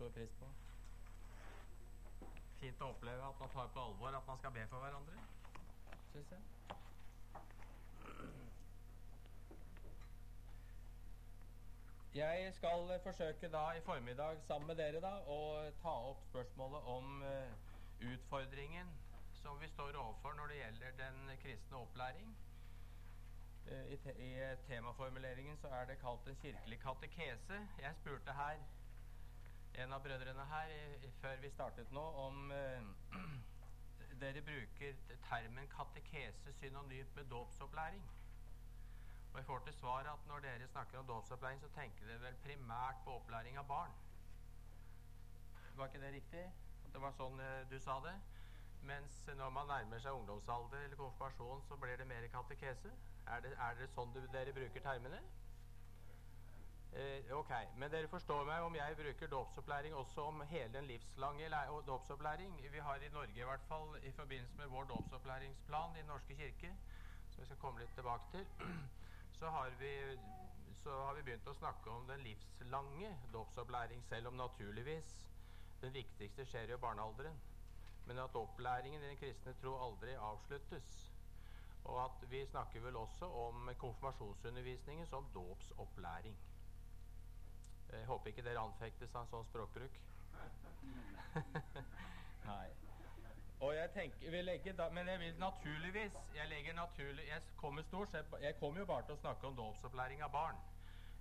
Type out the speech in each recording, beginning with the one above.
stor pris på. Fint å oppleve at man tar på alvor at man skal be for hverandre, syns jeg. Jeg skal forsøke da i formiddag sammen med dere da å ta opp spørsmålet om uh, utfordringen som vi står overfor når det gjelder den kristne opplæring. Uh, i, te I temaformuleringen så er det kalt en kirkelig katekese. Jeg spurte her en av brødrene her før vi startet nå, om eh, dere bruker termen katekese synonymt med dåpsopplæring. Og jeg får til svar at når dere snakker om dåpsopplæring, så tenker dere vel primært på opplæring av barn. Var ikke det riktig? At det var sånn eh, du sa det? Mens når man nærmer seg ungdomsalder eller konfirmasjon, så blir det mer katekese? Er det, er det sånn du, dere bruker termene? Eh, ok, Men dere forstår meg om jeg bruker dåpsopplæring også om hele den livslange dåpsopplæring. Vi har i Norge i hvert fall i forbindelse med vår dåpsopplæringsplan i Den norske kirke, som vi skal komme litt tilbake til så har, vi, så har vi begynt å snakke om den livslange dåpsopplæring, selv om naturligvis den viktigste skjer i barnealderen. Men at opplæringen i den kristne tro aldri avsluttes. Og at vi snakker vel også om konfirmasjonsundervisningen som dåpsopplæring. Jeg håper ikke dere anfektes av sånn språkbruk. Nei. Og jeg tenker, vil legge da, Men jeg vil naturligvis Jeg legger naturlig, jeg kommer stort sett Jeg kommer jo bare til å snakke om dåpsopplæring av barn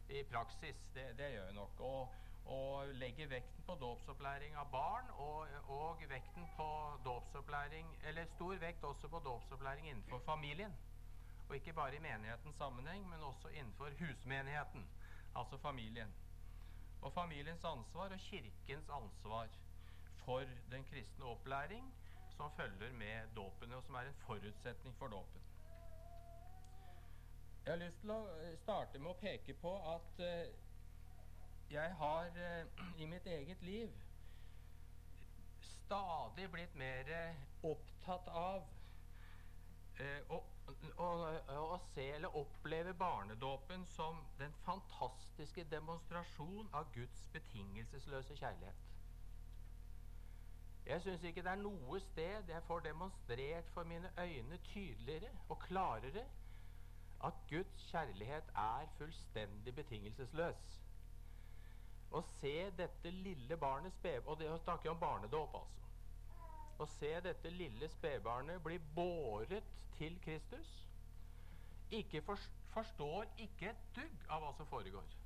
i praksis. Det, det gjør jeg nok. Og, og legger vekten på dåpsopplæring av barn og, og vekten på dåpsopplæring Eller stor vekt også på dåpsopplæring innenfor familien. Og ikke bare i menighetens sammenheng, men også innenfor husmenigheten, altså familien. Og familiens ansvar og kirkens ansvar for den kristne opplæring som følger med dåpen, og som er en forutsetning for dåpen. Jeg har lyst til å eh, starte med å peke på at uh, jeg har uh, i mitt eget liv stadig blitt mer opptatt av å, å, å, se eller oppleve barnedåpen som den fantastiske demonstrasjon av Guds betingelsesløse kjærlighet. Jeg syns ikke det er noe sted jeg får demonstrert for mine øyne tydeligere og klarere at Guds kjærlighet er fullstendig betingelsesløs. Å se dette lille barnet sped... Og det snakker om barnedåp, altså. Å se dette lille spedbarnet bli båret til Kristus ikke forstår ikke et dugg av hva som foregår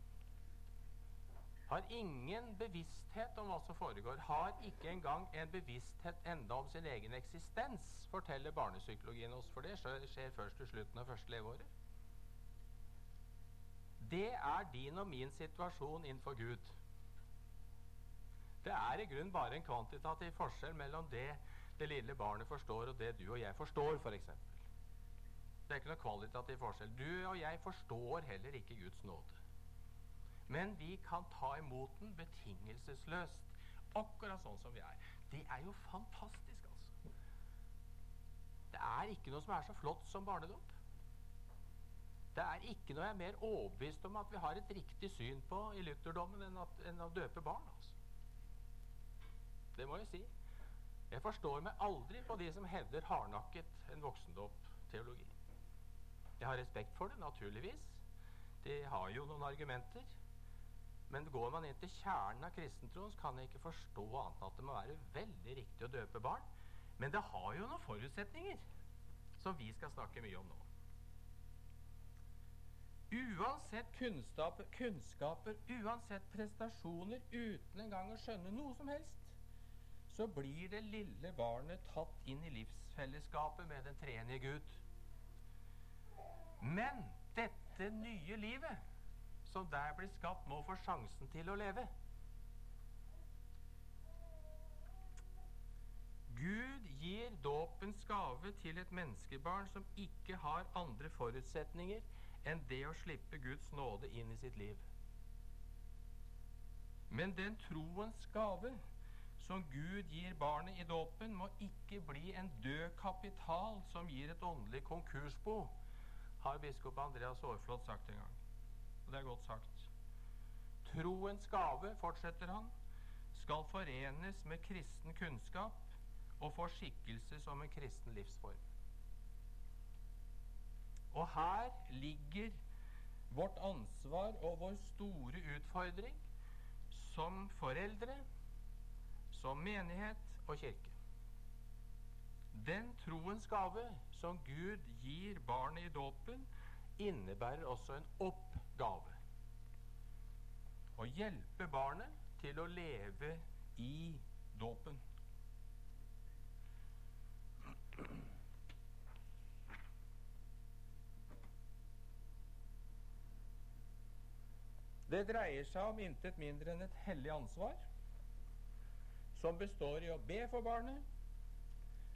har ingen bevissthet om hva som foregår, har ikke engang en bevissthet enda om sin egen eksistens, forteller barnepsykologien oss, for det skjer først til slutten av første leveåret. Det er din og min situasjon innenfor Gud. Det er i grunnen bare en kvantitativ forskjell mellom det det lille barnet forstår, og det du og jeg forstår, f.eks. For det er ikke noe kvalitativ forskjell. Du og jeg forstår heller ikke Guds nåde. Men vi kan ta imot den betingelsesløst. Akkurat sånn som vi er. Det er jo fantastisk, altså. Det er ikke noe som er så flott som barnedåp. Det er ikke noe jeg er mer overbevist om at vi har et riktig syn på i lutherdommen enn, at, enn å døpe barn. altså. Det må jeg si. Jeg forstår meg aldri på de som hevder hardnakket en voksendåp-teologi. Jeg har respekt for det, naturligvis. De har jo noen argumenter. Men går man inn til kjernen av kristentroen, så kan jeg ikke forstå annet enn at det må være veldig riktig å døpe barn. Men det har jo noen forutsetninger som vi skal snakke mye om nå. Uansett kunnskaper, kunnskaper, uansett prestasjoner, uten engang å skjønne noe som helst, så blir det lille barnet tatt inn i livsfellesskapet med den tredje Gud. Men dette nye livet som der blir skapt, må få sjansen til å leve. Gud gir dåpens gave til et menneskebarn som ikke har andre forutsetninger enn det å slippe Guds nåde inn i sitt liv. Men den troens gave som Gud gir barnet i dåpen, må ikke bli en død kapital som gir et åndelig konkursbo, har biskop Andreas Aarflot sagt en gang. Og det er godt sagt. Troens gave, fortsetter han, skal forenes med kristen kunnskap og få skikkelse som en kristen livsform. Og her ligger vårt ansvar og vår store utfordring som foreldre, som menighet og kirke. Den troens gave som Gud gir barnet i dåpen, innebærer også en oppgave. Å hjelpe barnet til å leve i dåpen. Det dreier seg om intet mindre enn et hellig ansvar, som består i å be for barnet,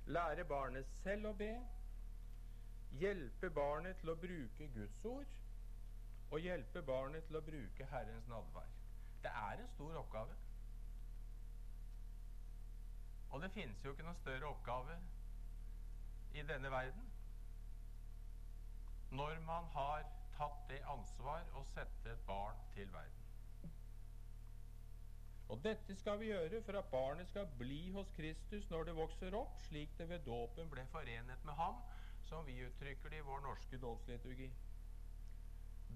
lære barnet selv å be, hjelpe barnet til å bruke Guds ord og hjelpe barnet til å bruke Herrens nadvær. Det er en stor oppgave. Og det finnes jo ikke noen større oppgave i denne verden når man har tatt det ansvar å sette et barn til verden. Og dette skal vi gjøre for at barnet skal bli hos Kristus når det vokser opp, slik det ved dåpen ble forenet med ham, som vi uttrykker det i vår norske dåpsliturgi.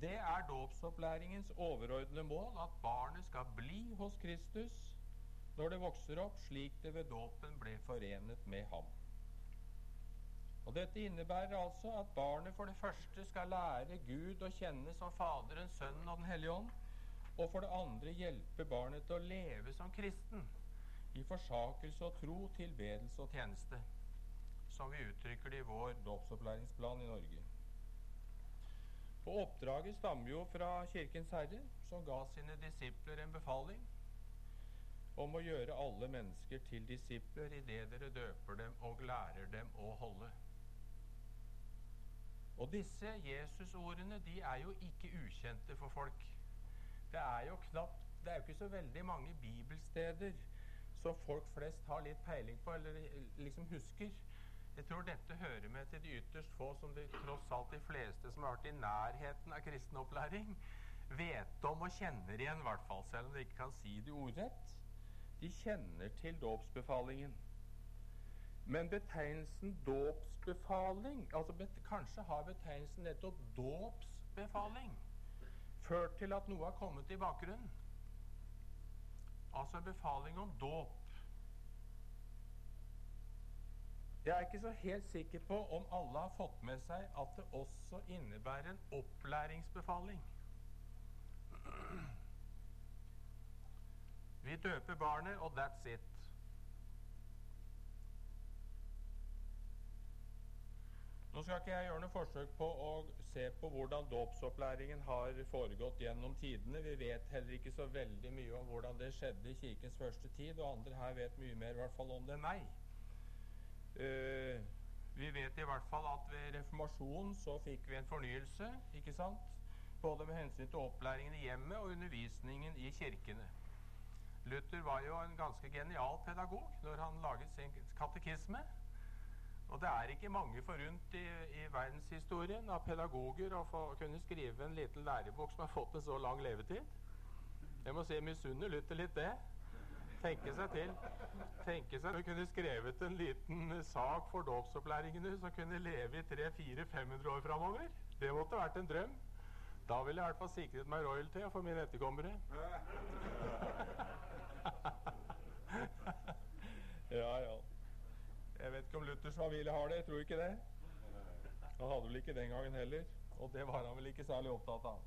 Det er dåpsopplæringens overordnede mål at barnet skal bli hos Kristus når det vokser opp, slik det ved dåpen ble forenet med ham. Og Dette innebærer altså at barnet for det første skal lære Gud å kjenne som Faderen, Sønnen og Den hellige ånd, og for det andre hjelpe barnet til å leve som kristen i forsakelse og tro, tilbedelse og tjeneste, som vi uttrykker det i vår dåpsopplæringsplan i Norge. Og Oppdraget stammer jo fra Kirkens Herre, som ga sine disipler en befaling om å gjøre alle mennesker til disipler idet dere døper dem og lærer dem å holde. Og disse Jesusordene de er jo ikke ukjente for folk. Det er jo knapt Det er jo ikke så veldig mange bibelsteder som folk flest har litt peiling på, eller liksom husker. Jeg tror dette hører med til de ytterst få, som de, tross alt de fleste som har vært i nærheten av kristenopplæring, vet om og kjenner igjen, i hvert fall, selv om de ikke kan si det ordrett. De kjenner til dåpsbefalingen. Men betegnelsen dåpsbefaling altså bet, Kanskje har betegnelsen nettopp dåpsbefaling ført til at noe har kommet i bakgrunnen. Altså en befaling om dåp. Jeg er ikke så helt sikker på om alle har fått med seg at det også innebærer en opplæringsbefaling. Vi døper barnet, og that's it. Nå skal ikke jeg gjøre noe forsøk på å se på hvordan dåpsopplæringen har foregått gjennom tidene. Vi vet heller ikke så veldig mye om hvordan det skjedde i Kirkens første tid, og andre her vet mye mer i hvert fall om det enn meg. Uh, vi vet i hvert fall at ved reformasjonen så fikk vi en fornyelse, ikke sant? Både med hensyn til opplæringen i hjemmet og undervisningen i kirkene. Luther var jo en ganske genial pedagog når han laget sin katekisme. Og det er ikke mange forunt i, i verdenshistorien av pedagoger å få kunne skrive en liten lærebok som har fått en så lang levetid. Jeg må si jeg misunner Luther litt det. Tenke seg til. Tenke seg å kunne skrevet en liten sak for dåpsopplæringene som kunne leve i 300-400-500 år framover. Det måtte vært en drøm. Da ville jeg i hvert fall sikret meg royalty for mine etterkommere. ja, ja. Jeg vet ikke om Luthers familie har det. Jeg tror ikke det. Han hadde vel ikke den gangen heller. Og det var han vel ikke særlig opptatt av.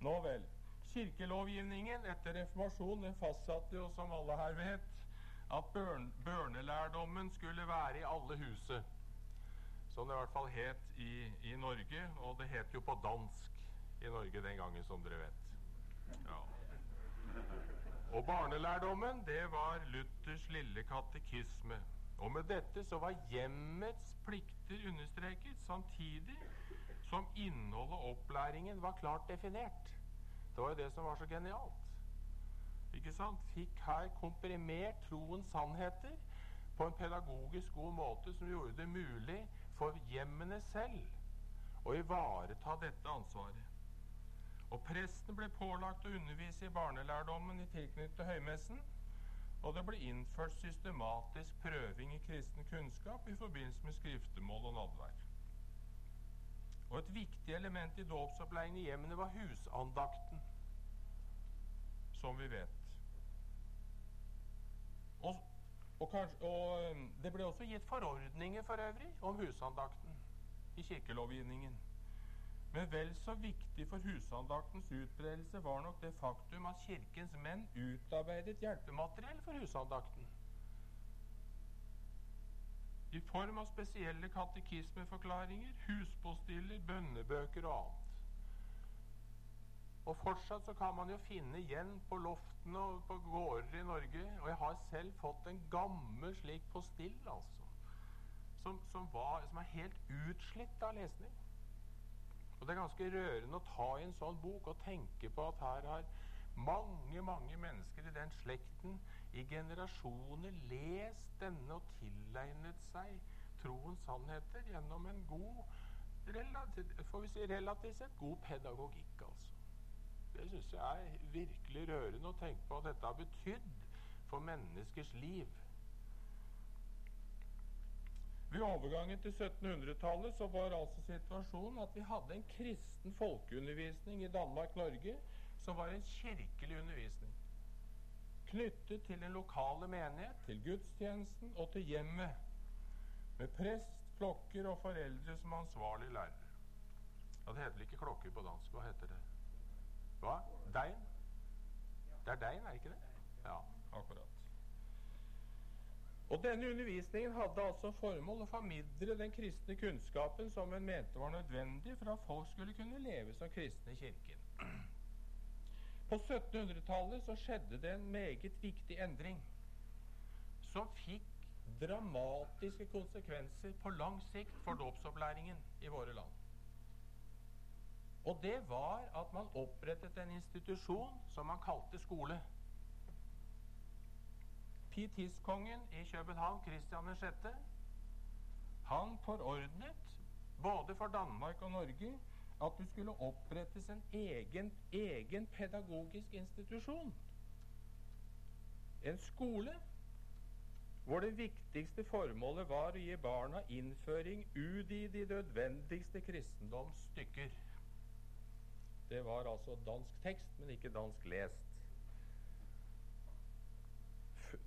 Nå vel. Kirkelovgivningen etter reformasjonen fastsatte jo, som alle her vet, at børn, børnelærdommen skulle være i alle huset. Som det i hvert fall het i, i, Norge. Og det het jo på dansk i Norge den gangen, som dere vet. Ja. Og barnelærdommen, det var Luthers lille katekisme. Og med dette så var hjemmets plikter understreket, samtidig som innholdet og opplæringen var klart definert. Det var jo det som var så genialt. Ikke sant? Fikk her komprimert troens sannheter på en pedagogisk god måte som gjorde det mulig for hjemmene selv å ivareta dette ansvaret. Og Presten ble pålagt å undervise i barnelærdommen i tilknytning til høymessen. Og det ble innført systematisk prøving i kristen kunnskap i forbindelse med skriftemål og nadvær. Og et viktig element i dåpsopplæringen i hjemmene var husandakten, som vi vet. Og, og, kanskje, og det ble også gitt forordninger for øvrig om husandakten i kirkelovgivningen. Men vel så viktig for husandaktens utbredelse var nok det faktum at Kirkens menn utarbeidet hjelpemateriell for husandakten. I form av spesielle katekismeforklaringer, huspostiller, bønnebøker og annet. Og fortsatt så kan man jo finne igjen på loftene og på gårder i Norge. Og jeg har selv fått en gammel slik postill, altså. Som, som, var, som er helt utslitt av lesning. Og Det er ganske rørende å ta i en sånn bok og tenke på at her har mange, mange mennesker i den slekten i generasjoner lest denne og tilegnet seg troens sannheter gjennom en god relativt, får vi si, relativt sett god pedagogikk, altså. Det syns jeg er virkelig rørende å tenke på at dette har betydd for menneskers liv. Ved overgangen til 1700-tallet så var altså situasjonen at vi hadde en kristen folkeundervisning i Danmark-Norge som var en kirkelig undervisning. Knyttet til den lokale menighet, til gudstjenesten og til hjemmet. Med prest, klokker og foreldre som ansvarlig lærer. Ja, Det heter vel ikke klokker på dansk. Hva heter det? Hva? Dein? Det er dein, er ikke det? Ja, akkurat. Og Denne undervisningen hadde altså formål å formidle den kristne kunnskapen som en mente var nødvendig for at folk skulle kunne leve som kristne i Kirken. På 1700-tallet så skjedde det en meget viktig endring som fikk dramatiske konsekvenser på lang sikt for dåpsopplæringen i våre land. Og det var at man opprettet en institusjon som man kalte skole. Pietiskongen i København, Kristian 6., han forordnet både for Danmark og Norge at det skulle opprettes en egen, egen pedagogisk institusjon. En skole hvor det viktigste formålet var å gi barna innføring ut i de nødvendigste kristendomsstykker. Det var altså dansk tekst, men ikke dansk lest.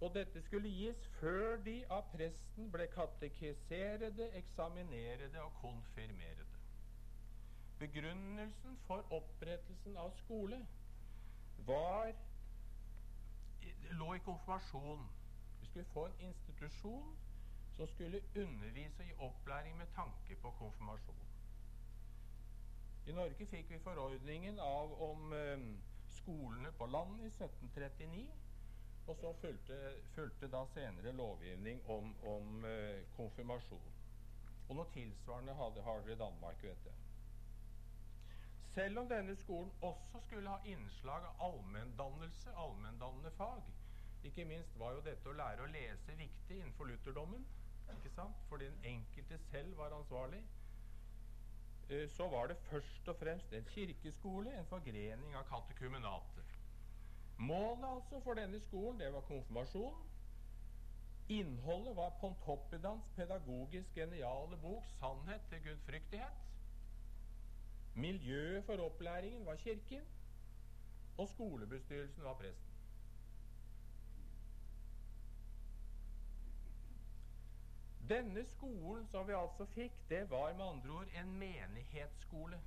Og dette skulle gis før de av presten ble katekiserede, eksaminerede og konfirmerede. Begrunnelsen for opprettelsen av skole var lå i konfirmasjon. Vi skulle få en institusjon som skulle undervise og gi opplæring med tanke på konfirmasjon. I Norge fikk vi forordningen av om eh, skolene på landet i 1739. Og så fulgte, fulgte da senere lovgivning om, om eh, konfirmasjon. Og noe tilsvarende hadde, har dere i Danmark, vet jeg. Selv om denne skolen også skulle ha innslag av allmenndannelse, allmenndannende fag Ikke minst var jo dette å lære å lese viktig innenfor lutherdommen, ikke sant? fordi den enkelte selv var ansvarlig. Eh, så var det først og fremst en kirkeskole, en forgrening av katekumenatet. Målet altså for denne skolen det var konfirmasjon. Innholdet var Pontoppidans pedagogisk geniale bok 'Sannhet til gudfryktighet'. Miljøet for opplæringen var Kirken, og skolebestyrelsen var presten. Denne skolen som vi altså fikk, det var med andre ord en menighetsskole.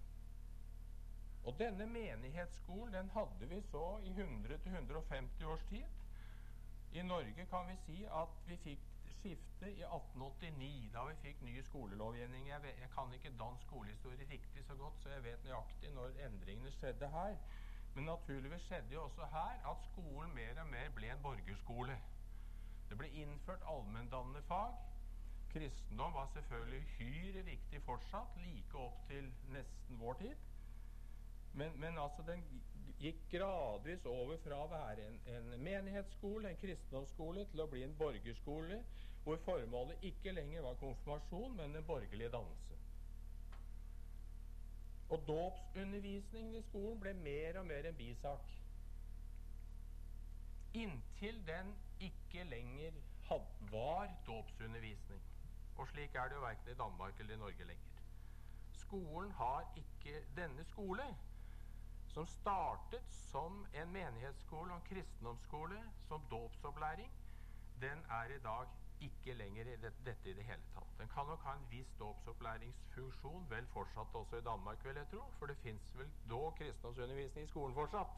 Og denne menighetsskolen den hadde vi så i 100-150 års tid. I Norge kan vi si at vi fikk skifte i 1889, da vi fikk ny skolelovgivning. Jeg, jeg kan ikke dansk skolehistorie riktig så godt, så jeg vet nøyaktig når endringene skjedde her. Men naturligvis skjedde jo også her at skolen mer og mer ble en borgerskole. Det ble innført allmenndannende fag. Kristendom var selvfølgelig uhyre viktig fortsatt, like opp til nesten vår tid. Men, men, altså den gikk gradvis over fra å være en, en menighetsskole, en kristendomsskole, til å bli en borgerskole, hvor formålet ikke lenger var konfirmasjon, men den borgerlige dannelse. Og dåpsundervisningen i skolen ble mer og mer en bisak. inntil den ikke lenger had, var dåpsundervisning. Og slik er det jo verken i Danmark eller i Norge lenger. Skolen har ikke Denne skole, som startet som en menighetsskole og en kristendomsskole, som dåpsopplæring, den er i dag ikke lenger i det, dette i det hele tatt. Den kan nok ha en viss dåpsopplæringsfunksjon, vel fortsatt også i Danmark, vil jeg tro, for det fins vel dog kristendomsundervisning i skolen fortsatt.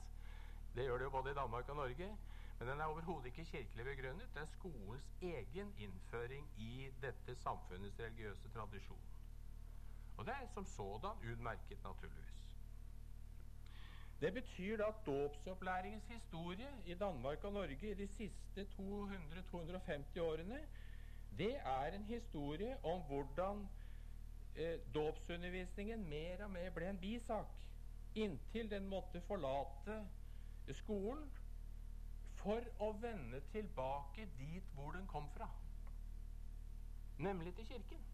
Det gjør det jo både i Danmark og Norge. Men den er overhodet ikke kirkelig begrunnet. Det er skolens egen innføring i dette samfunnets religiøse tradisjon. Og det er som sådan utmerket, naturligvis. Det betyr da at dåpsopplæringens historie i Danmark og Norge i de siste 200-250 årene, det er en historie om hvordan eh, dåpsundervisningen mer og mer ble en bisak, inntil den måtte forlate skolen for å vende tilbake dit hvor den kom fra, nemlig til Kirken.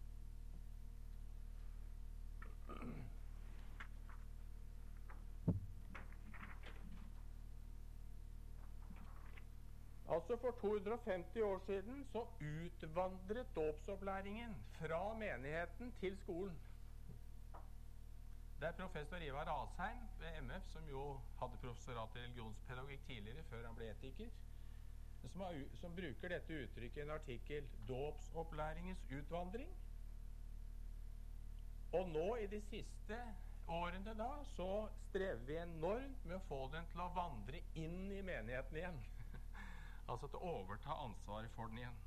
Altså For 250 år siden så utvandret dåpsopplæringen fra menigheten til skolen. Det er professor Ivar Asheim ved MF, som jo hadde professorat i religionspedagogikk tidligere, før han ble etiker, som, har, som bruker dette uttrykket i en artikkel 'Dåpsopplæringens utvandring'. Og nå i de siste årene da, så strever vi enormt med å få den til å vandre inn i menigheten igjen. Altså til å overta ansvaret for den igjen.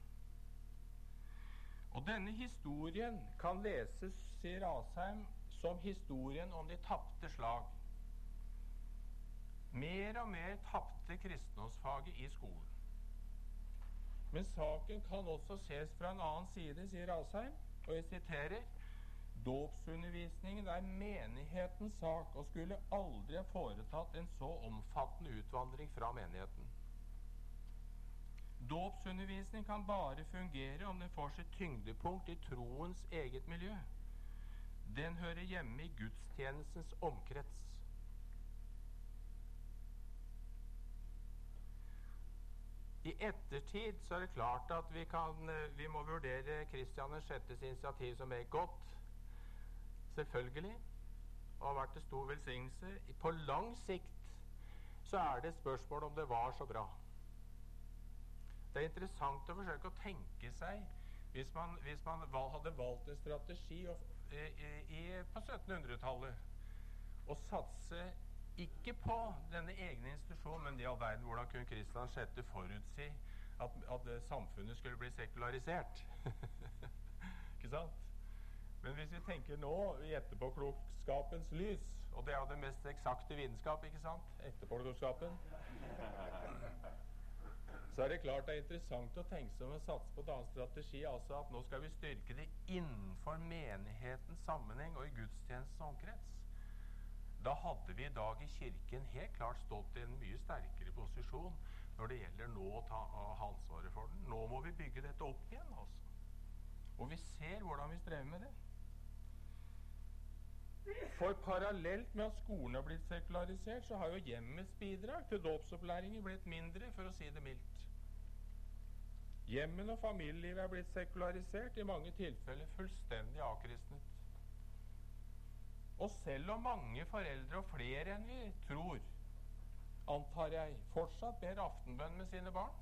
Og denne historien kan leses, sier Asheim, som historien om de tapte slag. Mer og mer tapte kristendomsfaget i skolen. Men saken kan også ses fra en annen side, sier Asheim, og jeg siterer Dåpsundervisningen er menighetens sak og skulle aldri ha foretatt en så omfattende utvandring fra menigheten. Dåpsundervisning kan bare fungere om den får sitt tyngdepunkt i troens eget miljø. Den hører hjemme i gudstjenestens omkrets. I ettertid så er det klart at vi, kan, vi må vurdere Kristian 6.s initiativ som er godt. Selvfølgelig. Og har vært til stor velsignelse. På lang sikt så er det et spørsmål om det var så bra. Det er interessant å forsøke å tenke seg hvis man, hvis man hadde valgt en strategi og i, på 1700-tallet å satse ikke på denne egne institusjonen, men i all verden hvordan kunne Kristian 6. forutsi at, at samfunnet skulle bli sekularisert? ikke sant? Men hvis vi tenker nå i etterpåklokskapens lys, og det er jo det mest eksakte vitenskap, ikke sant? Etterpåklokskapen så er det klart det er interessant å tenke seg om å satse på en annen strategi. altså At nå skal vi styrke det innenfor menighetens sammenheng og i gudstjenestens omkrets. Da hadde vi i dag i Kirken helt klart stått i en mye sterkere posisjon når det gjelder nå å ta, ansvaret for den. Nå må vi bygge dette opp igjen. altså. Og vi ser hvordan vi strever med det. For parallelt med at skolen har blitt sekularisert, så har jo hjemmets bidrag til dåpsopplæringen blitt mindre, for å si det mildt. Hjemmene og familielivet er blitt sekularisert, i mange tilfeller fullstendig avkristnet. Og selv om mange foreldre, og flere enn vi tror, antar jeg, fortsatt ber aftenbønn med sine barn,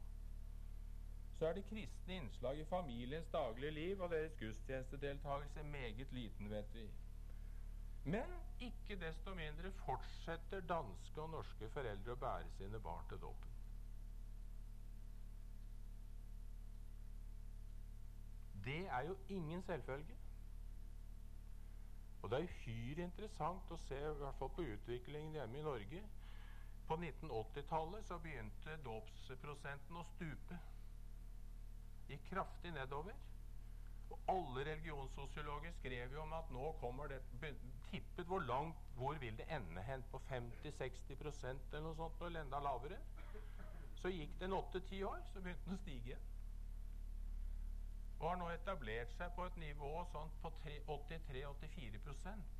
så er det kristne innslag i familiens daglige liv og deres gudstjenestedeltakelse meget liten, vet vi. Men ikke desto mindre fortsetter danske og norske foreldre å bære sine barn til dåpen. Det er jo ingen selvfølge. Og det er uhyre interessant å se i hvert fall på utviklingen hjemme i Norge. På 1980-tallet så begynte dåpsprosenten å stupe. Gikk kraftig nedover. Og alle religionssosiologer skrev jo om at nå kommer det Tippet hvor langt Hvor vil det ende hen? På 50-60% eller noe sånt, eller enda lavere? Så gikk det en åtte-ti år, så begynte den å stige igjen og har nå etablert seg på et nivå sånn på 83-84%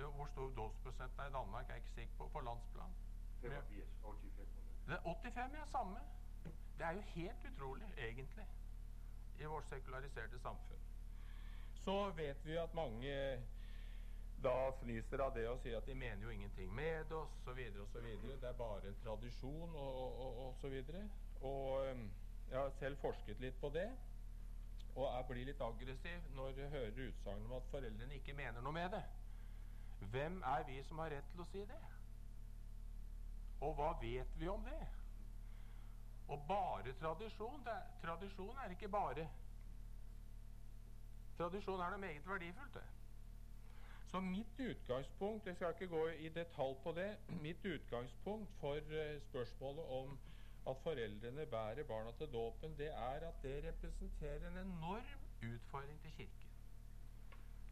Hvor stor dåpsprosenten er i Danmark, er jeg ikke sikker på på landsplan. 85, 85 Det er 85 ja, samme. Det er jo helt utrolig, egentlig, i vårt sekulariserte samfunn. Så vet vi at mange da fnyser av det og sier at de mener jo ingenting med oss osv. osv. Det er bare en tradisjon og, og, og så videre. Og um, jeg har selv forsket litt på det. Og jeg blir litt aggressiv når jeg hører utsagn om at foreldrene ikke mener noe med det. Hvem er vi som har rett til å si det? Og hva vet vi om det? Og bare tradisjon det er, Tradisjon er ikke bare. Tradisjon er noe meget verdifullt, det. Så mitt utgangspunkt Jeg skal ikke gå i detalj på det. Mitt utgangspunkt for uh, spørsmålet om at foreldrene bærer barna til dåpen, det er at det representerer en enorm utfordring til Kirken.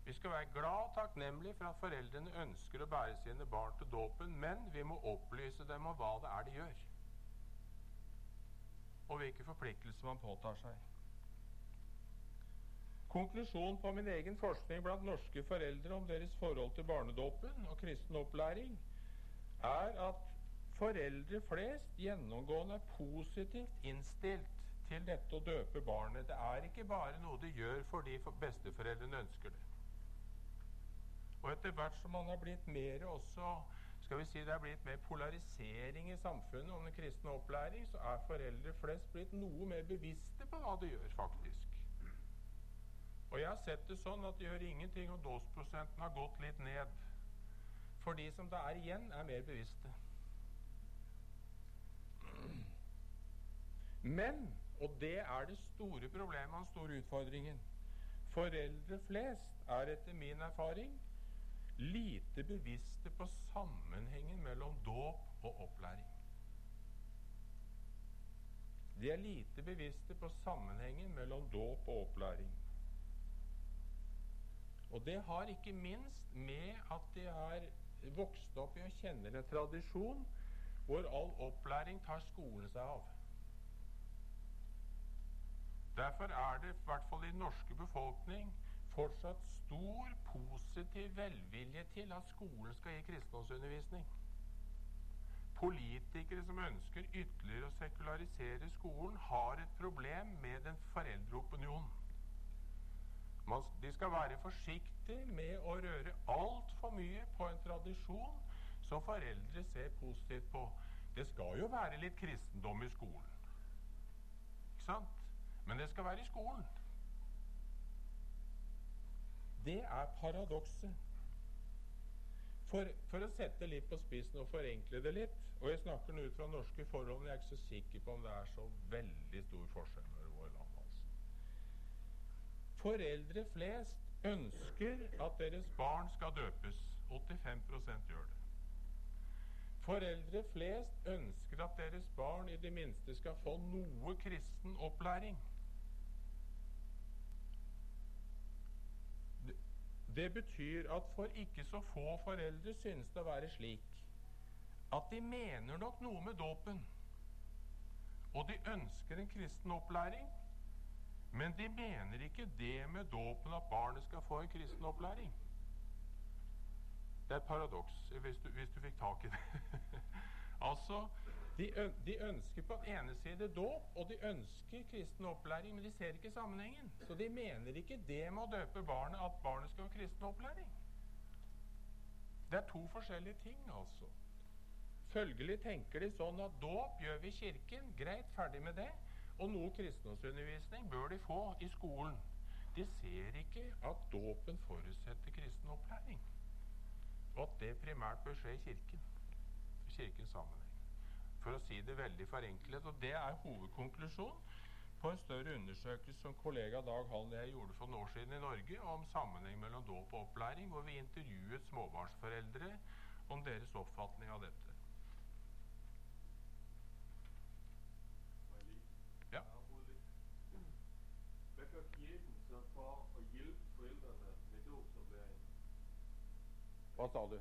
Vi skal være glad og takknemlige for at foreldrene ønsker å bære sine barn til dåpen, men vi må opplyse dem om hva det er de gjør, og hvilke forpliktelser man påtar seg. Konklusjonen på min egen forskning blant norske foreldre om deres forhold til barnedåpen og kristen opplæring er at foreldre flest gjennomgående er positivt innstilt til dette å døpe barnet. Det er ikke bare noe de gjør fordi besteforeldrene ønsker det. Og etter hvert som man har blitt mer også skal vi si det er blitt mer polarisering i samfunnet om den kristne opplæring, så er foreldre flest blitt noe mer bevisste på hva de gjør, faktisk. Og jeg har sett det sånn at det gjør ingenting om dåsprosenten har gått litt ned. For de som det er igjen, er mer bevisste. Men, og det er det store problemet den store utfordringen Foreldre flest er etter min erfaring lite bevisste på sammenhengen mellom dåp og opplæring. De er lite bevisste på sammenhengen mellom dåp og opplæring. Og det har ikke minst med at de har vokst opp i og kjenner en tradisjon hvor all opplæring tar skolen seg av. Derfor er det i hvert fall i norske befolkning fortsatt stor positiv velvilje til at skolen skal gi kristendomsundervisning. Politikere som ønsker ytterligere å sekularisere skolen, har et problem med den foreldreopinionen. De skal være forsiktige med å røre altfor mye på en tradisjon som foreldre ser positivt på. Det skal jo være litt kristendom i skolen. Ikke sant? Men det skal være i skolen. Det er paradokset. For, for, å sette litt på spissen og forenkle det litt Og jeg snakker nå ut fra norske forhold, men jeg er ikke så sikker på om det er så veldig stor forskjell over våre land. altså. Foreldre flest ønsker at deres barn skal døpes. 85 gjør det. Foreldre flest ønsker at deres barn i det minste skal få noe kristen opplæring. Det betyr at for ikke så få foreldre synes det å være slik at de mener nok noe med dåpen, og de ønsker en kristen opplæring, men de mener ikke det med dåpen at barnet skal få en kristen opplæring. Det er et paradoks, hvis hvis du fikk tak i det. altså, de, de, ønsker på den ene side dåp, og de ønsker kristen opplæring, men de ser ikke sammenhengen. Så de mener ikke det med å døpe barnet at barnet skal ha kristen opplæring. Det er to forskjellige ting, altså. Følgelig tenker de sånn at dåp gjør vi i Kirken, greit, ferdig med det. Og noe kristendomsundervisning bør de få i skolen. De ser ikke at dåpen forutsetter kristen opplæring, og at det primært bør skje i Kirken. I Kirkens sammenheng for å si det veldig forenklet. Og det er hovedkonklusjonen på en større undersøkelse som kollega Dag Hall og jeg gjorde for noen år siden i Norge om sammenheng mellom dåp og opplæring, hvor vi intervjuet småbarnsforeldre om deres oppfatning av dette. Hva sa du?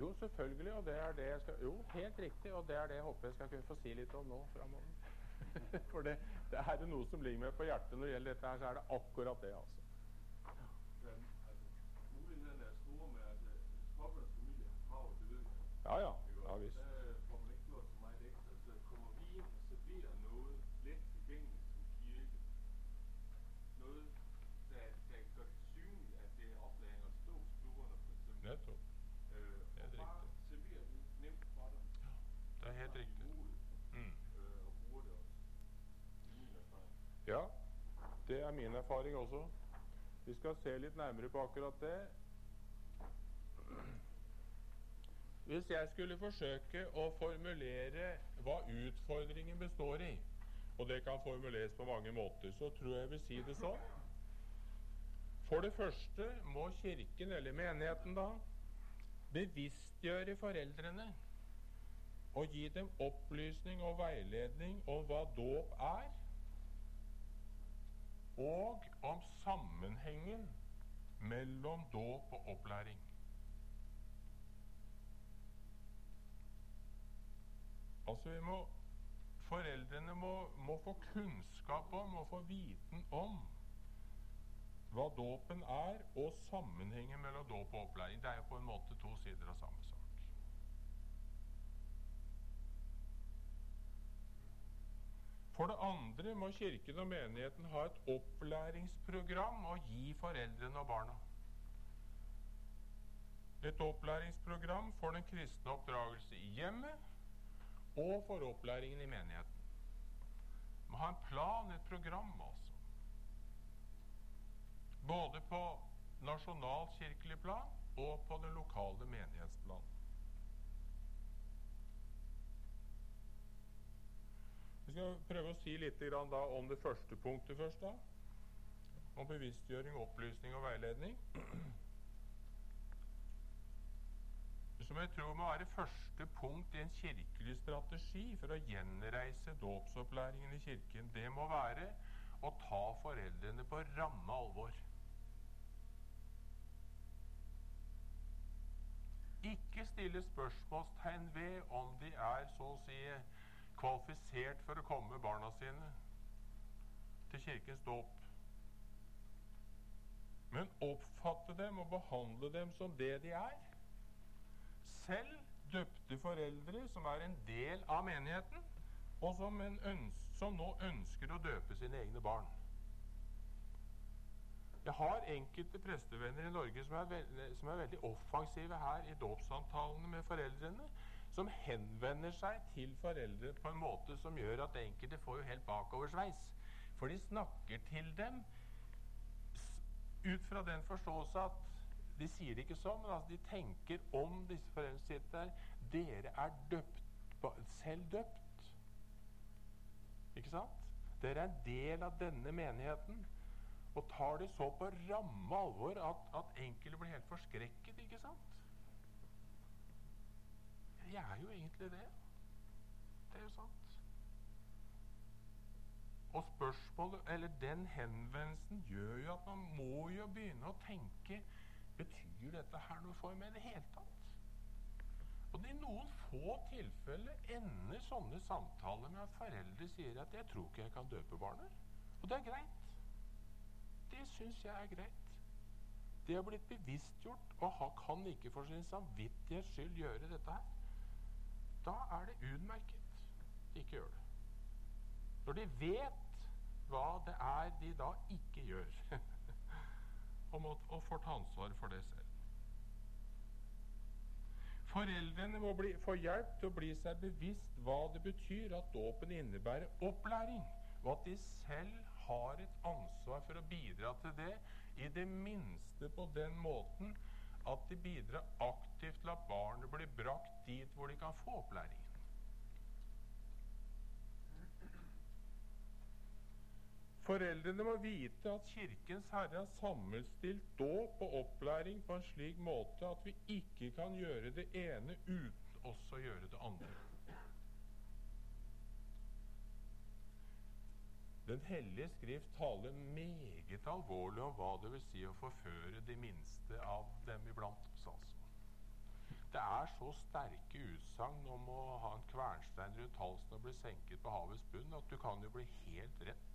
Jo, selvfølgelig. Og det er det jeg skal Jo, helt riktig. Og det er det jeg håper jeg skal kunne få si litt om nå framover. For det, det er det noe som ligger meg på hjertet når det gjelder dette her, så er det akkurat det, altså. Ja ja. Er min erfaring også. Vi skal se litt nærmere på akkurat det. Hvis jeg skulle forsøke å formulere hva utfordringen består i, og det kan formuleres på mange måter, så tror jeg jeg vil si det sånn. For det første må Kirken, eller menigheten da, bevisstgjøre foreldrene og gi dem opplysning og veiledning om hva dåp er, og om sammenhengen mellom dåp og opplæring. Altså vi må, Foreldrene må, må få kunnskap om og få viten om hva dåpen er, og sammenhengen mellom dåp og opplæring. Det er jo på en måte to sider av samme For det andre må Kirken og menigheten ha et opplæringsprogram å gi foreldrene og barna. Et opplæringsprogram for den kristne oppdragelse i hjemmet og for opplæringen i menigheten. Må ha en plan, et program, altså. Både på nasjonalkirkelig plan og på den lokale menighetsplan. Vi skal prøve å si litt om det første punktet først. da. Om bevisstgjøring, opplysning og veiledning. Som jeg tror må være første punkt i en kirkelig strategi for å gjenreise dåpsopplæringen i Kirken. Det må være å ta foreldrene på ramme alvor. Ikke stille spørsmålstegn ved om de er så å si kvalifisert for å komme med barna sine til kirkens dåp. Men oppfatte dem og behandle dem som det de er. Selv døpte foreldre som er en del av menigheten, og som, som nå ønsker å døpe sine egne barn. Jeg har enkelte prestevenner i Norge som er, veld, som er veldig offensive her i dåpssamtalene med foreldrene, som henvender seg til foreldre på en måte som gjør at enkelte får jo helt bakoversveis. For de snakker til dem ut fra den forståelse at de sier det ikke sånn, men altså de tenker om disse foreldrene sitter der Dere er døpt, selv døpt. Ikke sant? Dere er en del av denne menigheten. Og tar det så på ramme alvor at, at enkelte blir helt forskrekket, ikke sant? Jeg er jo egentlig det. Det er jo sant. Og spørsmålet, eller den henvendelsen gjør jo at man må jo begynne å tenke Betyr dette her noe for meg i det hele tatt? Og I noen få tilfeller ender sånne samtaler med at foreldre sier at 'jeg tror ikke jeg kan døpe barnet'. Og det er greit. Det syns jeg er greit. Det har blitt bevisstgjort og kan ikke for sin samvittighets skyld gjøre dette her. Da er det utmerket de ikke gjør det. Når de vet hva det er de da ikke gjør, og, må, og får ta ansvar for det selv. Foreldrene må bli, få hjelp til å bli seg bevisst hva det betyr at dåpen innebærer opplæring, og at de selv har et ansvar for å bidra til det, i det minste på den måten at de bidrar aktivt til at barnet blir brakt dit hvor de kan få opplæringen. Foreldrene må vite at Kirkens Herre har sammenstilt dåp og opplæring på en slik måte at vi ikke kan gjøre det ene uten også å gjøre det andre. Den hellige skrift taler meget alvorlig om hva det vil si å forføre de minste av dem iblant oss. altså. Det er så sterke utsagn om å ha en kvernstein rundt halsen og bli senket på havets bunn at du kan jo bli helt rett.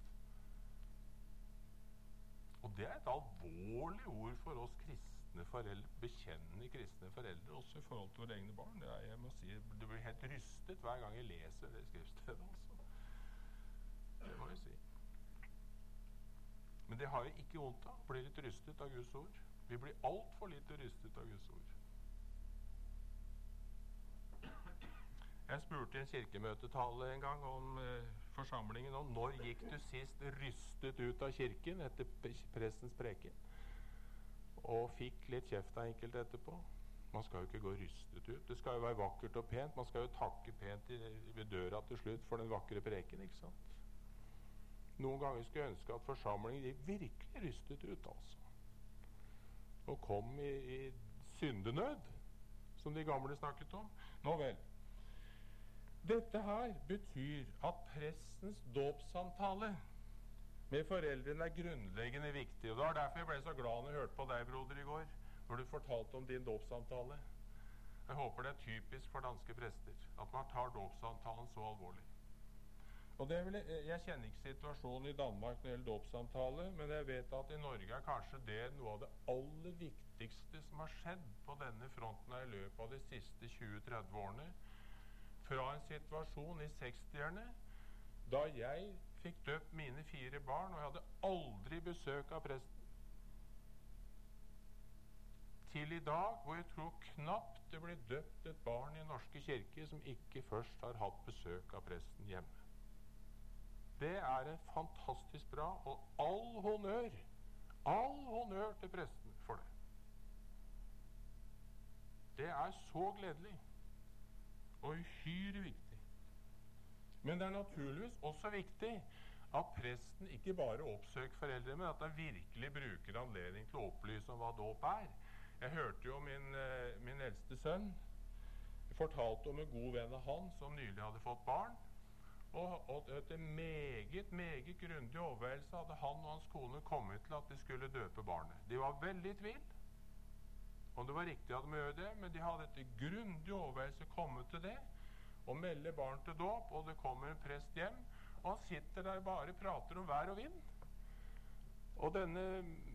Og det er et alvorlig ord for oss kristne foreldre, bekjennende kristne foreldre, også i forhold til våre egne barn. Er, jeg må si, Du blir helt rystet hver gang jeg leser det skriftstedet. altså. Det må jeg si. Men det har vi ikke vondt av. Blir litt rystet av Guds ord. Vi blir altfor lite rystet av Guds ord. Jeg spurte i en kirkemøtetale en gang om eh, forsamlingen om når gikk du sist rystet ut av kirken etter prestens preken. Og fikk litt kjeft av enkelte etterpå. Man skal jo ikke gå rystet ut. Det skal jo være vakkert og pent. Man skal jo takke pent ved døra til slutt for den vakre preken. ikke sant? Noen ganger skulle jeg ønske at forsamlingen virkelig rystet ut, altså. Og kom i, i syndenød, som de gamle snakket om. Nå vel. Dette her betyr at prestens dåpssamtale med foreldrene er grunnleggende viktig. og Det var derfor jeg ble så glad når jeg hørte på deg, broder, i går, når du fortalte om din dåpssamtale. Jeg håper det er typisk for danske prester at man tar dåpssamtalen så alvorlig. Og vil jeg, jeg kjenner ikke situasjonen i Danmark når det gjelder dåpssamtale, men jeg vet at i Norge er kanskje det noe av det aller viktigste som har skjedd på denne fronten i løpet av de siste 20-30 årene fra en situasjon i 60-erne da jeg fikk døpt mine fire barn, og jeg hadde aldri besøk av presten, til i dag hvor jeg tror knapt det blir døpt et barn i Norske kirke som ikke først har hatt besøk av presten hjemme. Det er en fantastisk bra, og all honnør, all honnør til presten for det. Det er så gledelig og uhyre viktig. Men det er naturligvis også viktig at presten ikke bare oppsøker foreldre, men at han virkelig bruker anledning til å opplyse om hva dåp er. Jeg hørte jo min, eh, min eldste sønn fortalte om en god venn av han som nylig hadde fått barn. Og, og etter meget, meget grundig overveielse hadde han og hans kone kommet til at de skulle døpe barnet. De var veldig i tvil om det var riktig at de gjøre det, men de hadde etter grundig overveielse kommet til det og melde barn til dåp, og det kommer en prest hjem, og han sitter der bare prater om vær og vind. Og denne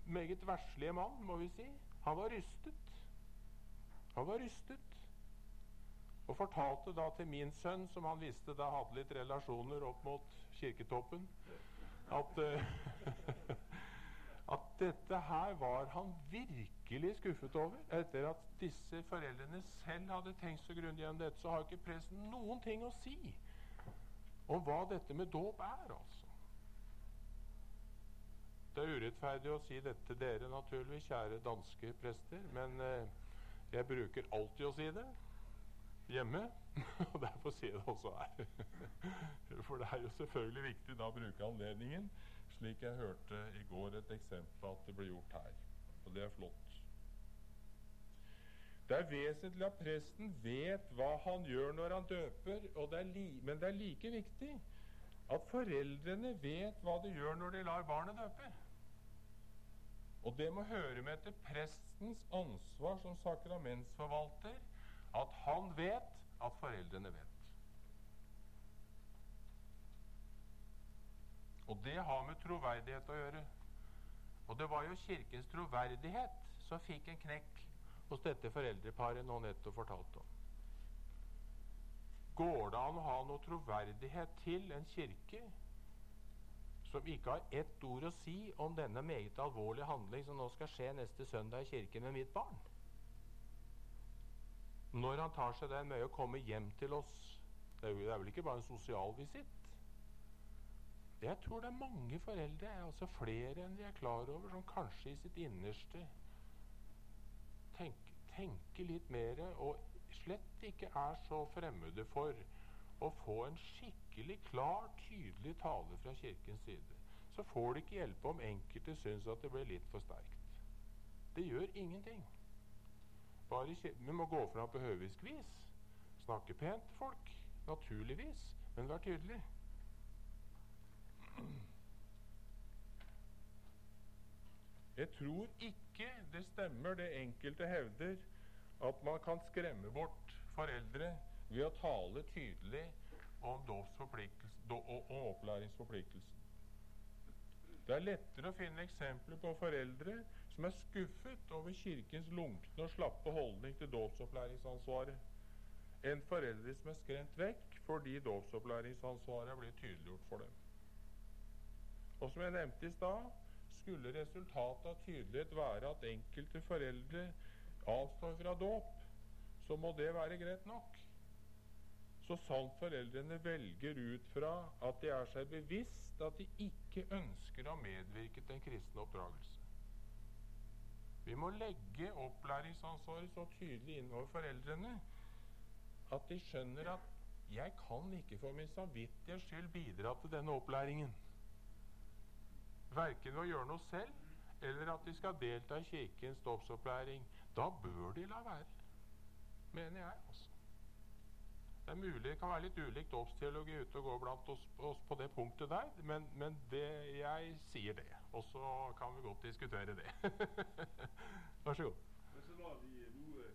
meget verslige mann, må vi si, han var rystet. Han var rystet. Og fortalte da til min sønn, som han visste da hadde litt relasjoner opp mot kirketoppen, at uh, at dette her var han virkelig skuffet over. Etter at disse foreldrene selv hadde tenkt så grundig gjennom dette, så har ikke presten noen ting å si om hva dette med dåp er, altså. Det er urettferdig å si dette til dere, naturligvis, kjære danske prester, men uh, jeg bruker alltid å si det hjemme. Og derfor sier jeg det også her. For det er jo selvfølgelig viktig da å bruke anledningen slik jeg hørte i går et eksempel at det ble gjort her. Og det er flott. Det er vesentlig at presten vet hva han gjør når han døper, det men det er like viktig at foreldrene vet hva de gjør når de lar barnet døpe. Og det må høre med til prestens ansvar som sakramentsforvalter at han vet at foreldrene vet. Og det har med troverdighet å gjøre. Og det var jo Kirkens troverdighet som fikk en knekk hos dette foreldreparet nå nettopp fortalte om. Går det an å ha noe troverdighet til en kirke som ikke har ett ord å si om denne meget alvorlige handling som nå skal skje neste søndag i kirken med mitt barn? Når han tar seg den med å komme hjem til oss Det er, vel ikke bare en sosial visitt? Jeg tror det er mange foreldre, altså flere enn de er klar over, som kanskje i sitt innerste tenker, tenker litt mer og slett ikke er så fremmede for å få en skikkelig klar, tydelig tale fra Kirkens side. Så får det ikke hjelpe om enkelte syns at det ble litt for sterkt. Det gjør ingenting. Bare, vi må gå fram på høvisk vis. Snakke pent til folk. Naturligvis. Men vær tydelig. Jeg tror ikke det stemmer, det enkelte hevder, at man kan skremme bort foreldre ved å tale tydelig om, om opplæringsforpliktelsen. Det er lettere å finne eksempler på foreldre som er skuffet over Kirkens lunkne og slappe holdning til dåpsopplæringsansvaret, En foreldre som er skremt vekk fordi dåpsopplæringsansvaret blir tydeliggjort for dem. Og som jeg nevnte i stad, skulle resultatet av tydelighet være at enkelte foreldre avstår fra dåp, så må det være greit nok. Så sant foreldrene velger ut fra at de er seg bevisst at de ikke ønsker å medvirke til en kristen oppdragelse. Vi må legge opplæringsansvaret så tydelig innover foreldrene at de skjønner at 'jeg kan ikke for min samvittighets skyld bidra til denne opplæringen'. Verken ved å gjøre noe selv eller at de skal delta i Kirkens dåpsopplæring. Da bør de la være, mener jeg. altså. Det er mulig det kan være litt ulik dåpsteologi ute og gå blant oss, oss, på det punktet der, men, men det, jeg sier det. Og så kan vi godt diskutere det. Vær så god. Men så når de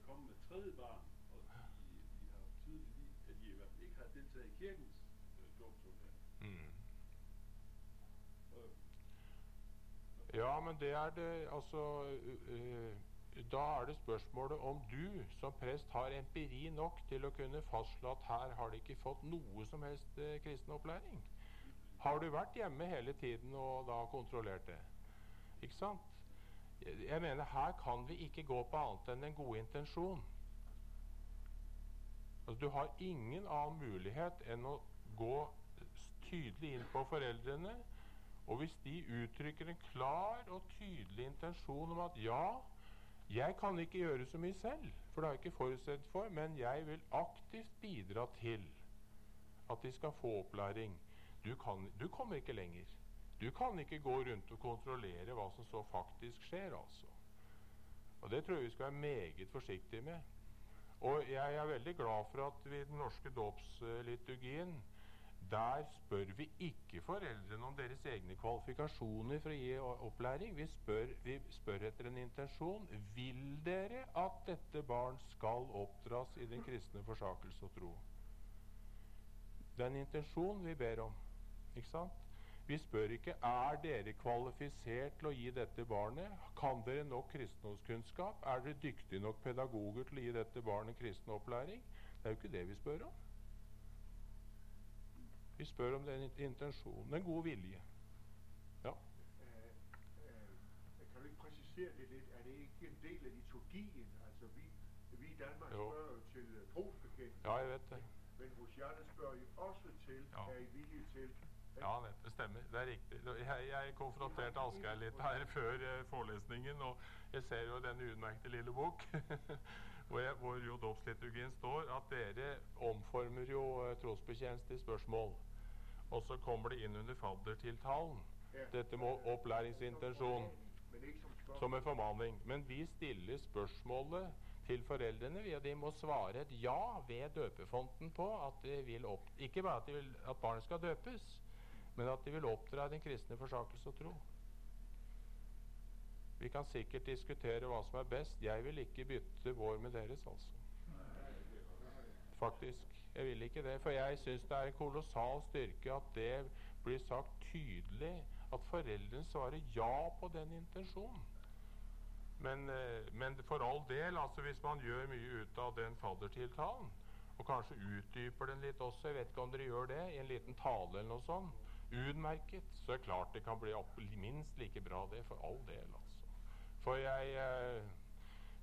nå er med tredje barn, og de, de har tydelig at de i hvert fall ikke har deltatt i kirkens øh. Mm. Ja, men det er det Altså øh, Da er det spørsmålet om du som prest har empiri nok til å kunne fastslå at her har de ikke fått noe som helst øh, kristen opplæring. Har du vært hjemme hele tiden og da kontrollert det? Ikke sant? Jeg mener her kan vi ikke gå på annet enn en god intensjon. Altså, du har ingen annen mulighet enn å gå tydelig inn på foreldrene og hvis de uttrykker en klar og tydelig intensjon om at ja, jeg kan ikke gjøre så mye selv, for det har jeg ikke forutsett for, men jeg vil aktivt bidra til at de skal få opplæring. Du, kan, du kommer ikke lenger. Du kan ikke gå rundt og kontrollere hva som så faktisk skjer, altså. Og Det tror jeg vi skal være meget forsiktige med. Og jeg er veldig glad for at vi i den norske dåpsliturgien der spør vi ikke foreldrene om deres egne kvalifikasjoner for å gi opplæring. Vi spør, vi spør etter en intensjon. Vil dere at dette barn skal oppdras i den kristne forsakelse og tro? Det er en intensjon vi ber om. Ikke sant? Vi spør ikke er dere kvalifisert til å gi dette barnet. Kan dere nok kristendomskunnskap? Er dere dyktige nok pedagoger til å gi dette barnet kristen opplæring? Det er jo ikke det vi spør om. Vi spør om den intensjonen, den gode vilje. Ja. Øh, øh, kan du ikke præcisere det litt? Er det ikke en del av liturgien? Altså vi, vi i Danmark Jo. spørger jo til trosbekjennelse. ja, jeg vet det. men hos Janne spør jo også til, Ja. er I villige til? Ja, det, stemmer. Det er riktig. Jeg, jeg konfronterte Asgeir litt her før eh, forelesningen, og jeg ser jo denne utmerkede lille bok hvor, jeg, hvor jo dåpsliturgien står at dere omformer jo trosbetjeneste i spørsmål. Og så kommer det inn under faddertiltalen. Ja. Dette med opplæringsintensjon som spørgsmål. som en formaning. Men vi stiller spørsmålet til foreldrene, og de må svare et ja ved døpefonten på at de vil opp, ikke bare at, vil, at barnet skal døpes, men at de vil oppdra den kristne forsakelse og tro. Vi kan sikkert diskutere hva som er best. Jeg vil ikke bytte vår med deres, altså. Faktisk. Jeg vil ikke det. For jeg syns det er en kolossal styrke at det blir sagt tydelig at foreldrene svarer ja på den intensjonen. Men, eh, men for all del, altså hvis man gjør mye ut av den faddertiltalen, og kanskje utdyper den litt også, jeg vet ikke om dere gjør det, i en liten tale eller noe sånt, utmerket, så er det klart det kan bli opp, minst like bra det, for all del, altså. For jeg eh,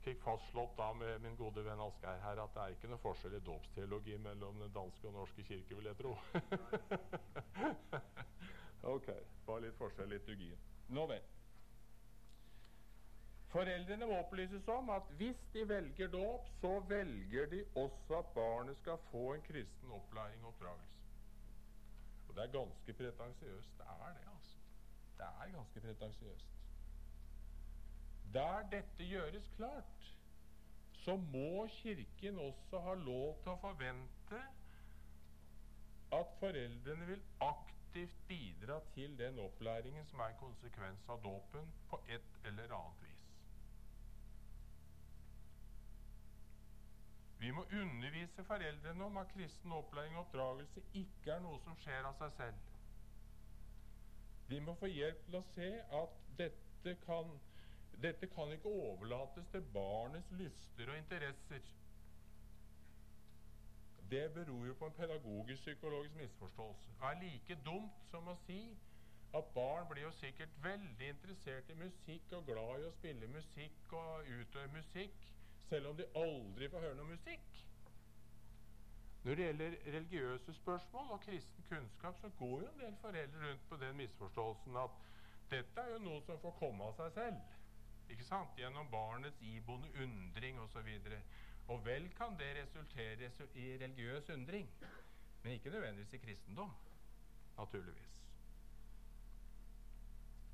fikk fastslått da med min gode venn Asgeir her at det er ikke noe forskjell i dåpsteologi mellom den danske og norske kirke, vil jeg tro. ok, bare litt forskjell i liturgien. Nå vel. Foreldrene må opplyses om at hvis de velger dåp, så velger de også at barnet skal få en kristen opplæring og oppdragelse. Og det er ganske pretensiøst. Det er det, altså. Det er ganske pretensiøst. Der dette gjøres klart, så må Kirken også ha lov til å forvente at foreldrene vil aktivt bidra til den opplæringen som er konsekvens av dåpen på et eller annet vis. Vi må undervise foreldrene om at kristen opplæring og oppdragelse ikke er noe som skjer av seg selv. De må få hjelp til å se at dette kan, dette kan ikke overlates til barnets lyster og interesser. Det beror jo på en pedagogisk-psykologisk misforståelse. Det er like dumt som å si at barn blir jo sikkert veldig interessert i musikk og glad i å spille musikk og utøve musikk, selv om de aldri får høre noe musikk. Når det gjelder religiøse spørsmål og kristen kunnskap, så går jo en del foreldre rundt på den misforståelsen at dette er jo noe som får komme av seg selv. Ikke sant? Gjennom barnets iboende undring osv. Og, så og vel kan det resultere i religiøs undring, men ikke nødvendigvis i kristendom. Naturligvis.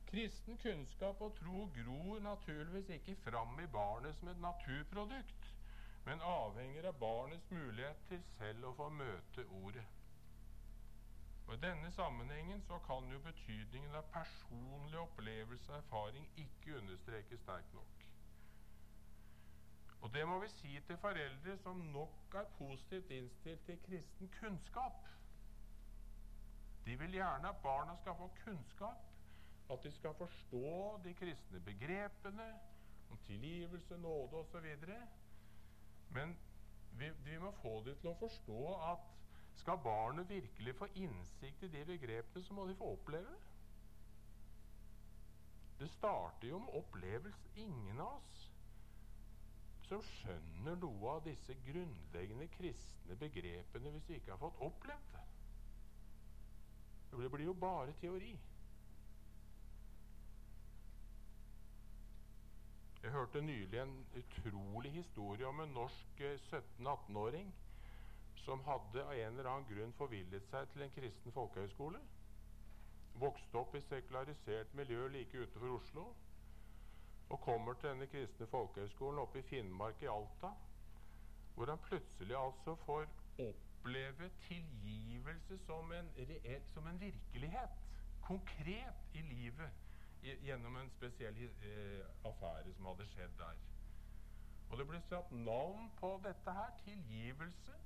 Kristen kunnskap og tro gror naturligvis ikke fram i barnet som et naturprodukt, men avhenger av barnets mulighet til selv å få møte ordet. Og I denne sammenhengen så kan jo betydningen av personlig opplevelse og erfaring ikke understrekes sterkt nok. Og det må vi si til foreldre som nok er positivt innstilt til kristen kunnskap. De vil gjerne at barna skal få kunnskap at de skal forstå de kristne begrepene om tilgivelse, nåde osv. Men vi, vi, må få dem til å forstå at skal barnet virkelig få innsikt i de begrepene, så må de få oppleve det. Det starter jo med opplevelse. Ingen av oss som skjønner noe av disse grunnleggende kristne begrepene hvis vi ikke har fått opplevd det. Det blir jo bare teori. Jeg hørte nylig en utrolig historie om en norsk 17-18-åring eh, som hadde av en eller annen grunn forvillet seg til en kristen folkehøyskole. Vokste opp i sekularisert miljø like utenfor Oslo. Og kommer til denne kristne folkehøyskolen oppe i Finnmark i Alta, hvor han plutselig altså får oppleve tilgivelse som en, reell, som en virkelighet. Konkret i livet gjennom en spesiell eh, affære som hadde skjedd der. Og det ble satt navn på dette her. Tilgivelse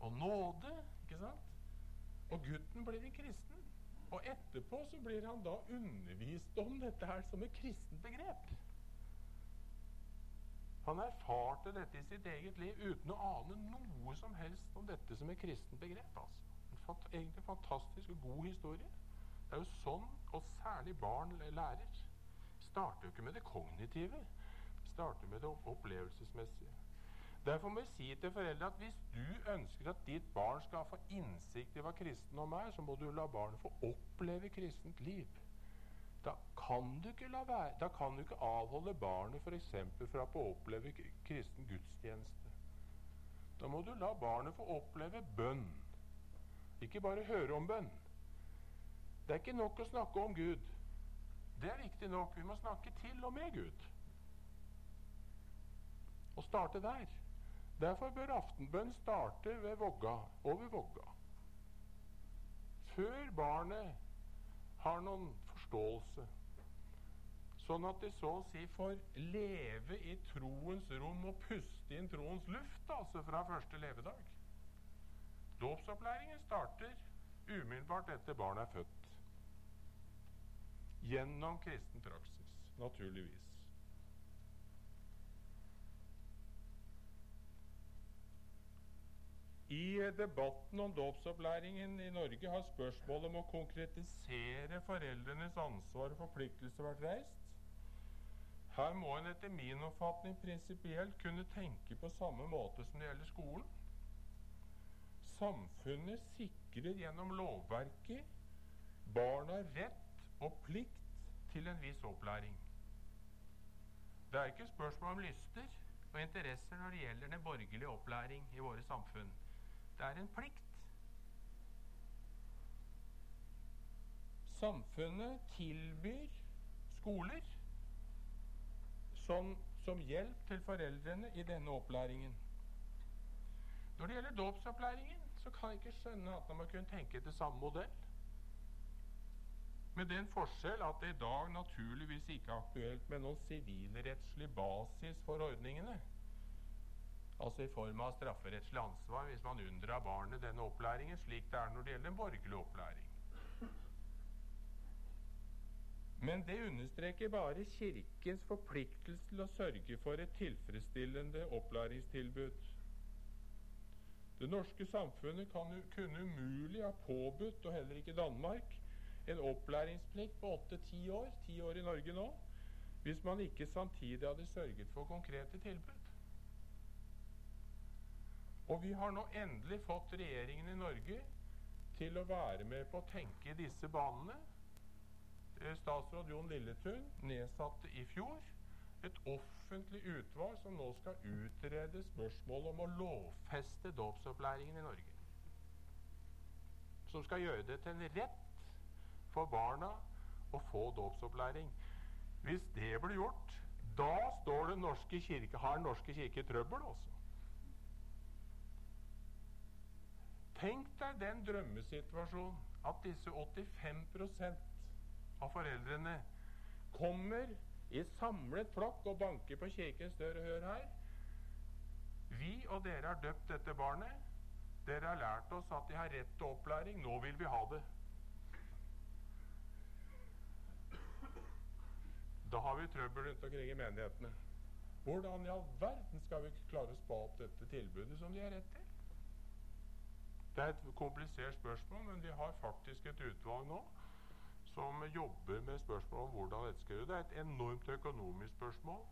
og nåde. ikke sant? Og gutten blir en kristen. Og etterpå så blir han da undervist om dette her som et kristent begrep. Han erfarte dette i sitt eget liv uten å ane noe som helst om dette som et kristent begrep. altså. En fant, egentlig fantastisk og god historie. Er jo sånn, og særlig barn lærer. Starter jo ikke med det kognitive. Starter med det opplevelsesmessige. Derfor må jeg si til foreldre at hvis du ønsker at ditt barn skal få innsikt i hva kristendom er, så må du la barnet få oppleve kristent liv. Da kan du ikke, være, da kan du ikke avholde barnet f.eks. fra å oppleve kristen gudstjeneste. Da må du la barnet få oppleve bønn. Ikke bare høre om bønn. Det er ikke nok å snakke om Gud. Det er viktig nok. Vi må snakke til og med Gud. Og starte der. Derfor bør aftenbønn starte ved vogga over vogga. Før barnet har noen forståelse. Sånn at de så å si får leve i troens rom og puste inn troens luft, altså fra første levedag. Dåpsopplæringen starter umiddelbart etter barnet er født. Gjennom kristen praksis, naturligvis. I debatten om dåpsopplæringen i Norge har spørsmålet om å konkretisere foreldrenes ansvar og forpliktelser vært reist. Her må en etter min oppfatning prinsipielt kunne tenke på samme måte som det gjelder skolen. Samfunnet sikrer gjennom lovverket barna rett og plikt til en viss opplæring. Det er ikke spørsmål om lyster og interesser når det gjelder den borgerlige opplæring i våre samfunn. Det er en plikt. Samfunnet tilbyr skoler som, som hjelp til foreldrene i denne opplæringen. Når det gjelder dåpsopplæringen, så kan jeg ikke skjønne at man kunne tenke etter samme modell. Med den forskjell at det i dag naturligvis ikke er aktuelt med noen sivilrettslig basis for ordningene. Altså i form av strafferettslig ansvar hvis man unndrar barnet denne opplæringen, slik det er når det gjelder en borgerlig opplæring. Men det understreker bare Kirkens forpliktelse til å sørge for et tilfredsstillende opplæringstilbud. Det norske samfunnet kan, kunne umulig ha påbudt, og heller ikke Danmark, en opplæringsplikt på åtte-ti år, ti år i Norge nå, hvis man ikke samtidig hadde sørget for konkrete tilbud. Og vi har nå endelig fått regjeringen i Norge til å være med på å tenke disse banene. Eh, statsråd Jon Lilletun nedsatte i fjor et offentlig utvalg som nå skal utrede spørsmålet om å lovfeste dåpsopplæringen i Norge. Som skal gjøre det til en rett for barna å få dåpsopplæring. Hvis det blir gjort, da står det norske kirke, har Den norske kirke trøbbel, altså. Tenk deg den drømmesituasjonen at disse 85% av foreldrene kommer i samlet flokk og banker på kirkens dør og hør her. Vi og dere har døpt dette barnet. Dere har lært oss at de har rett til opplæring. Nå vil vi ha det. Da har vi trøbbel rundt omkring i menighetene. Hvordan i all verden skal vi klare å spa opp dette tilbudet som de har rett til? Det er et komplisert spørsmål, men vi har faktisk et utvalg nå som jobber med spørsmål om hvordan dette skal gjøres. Det er et enormt økonomisk spørsmål.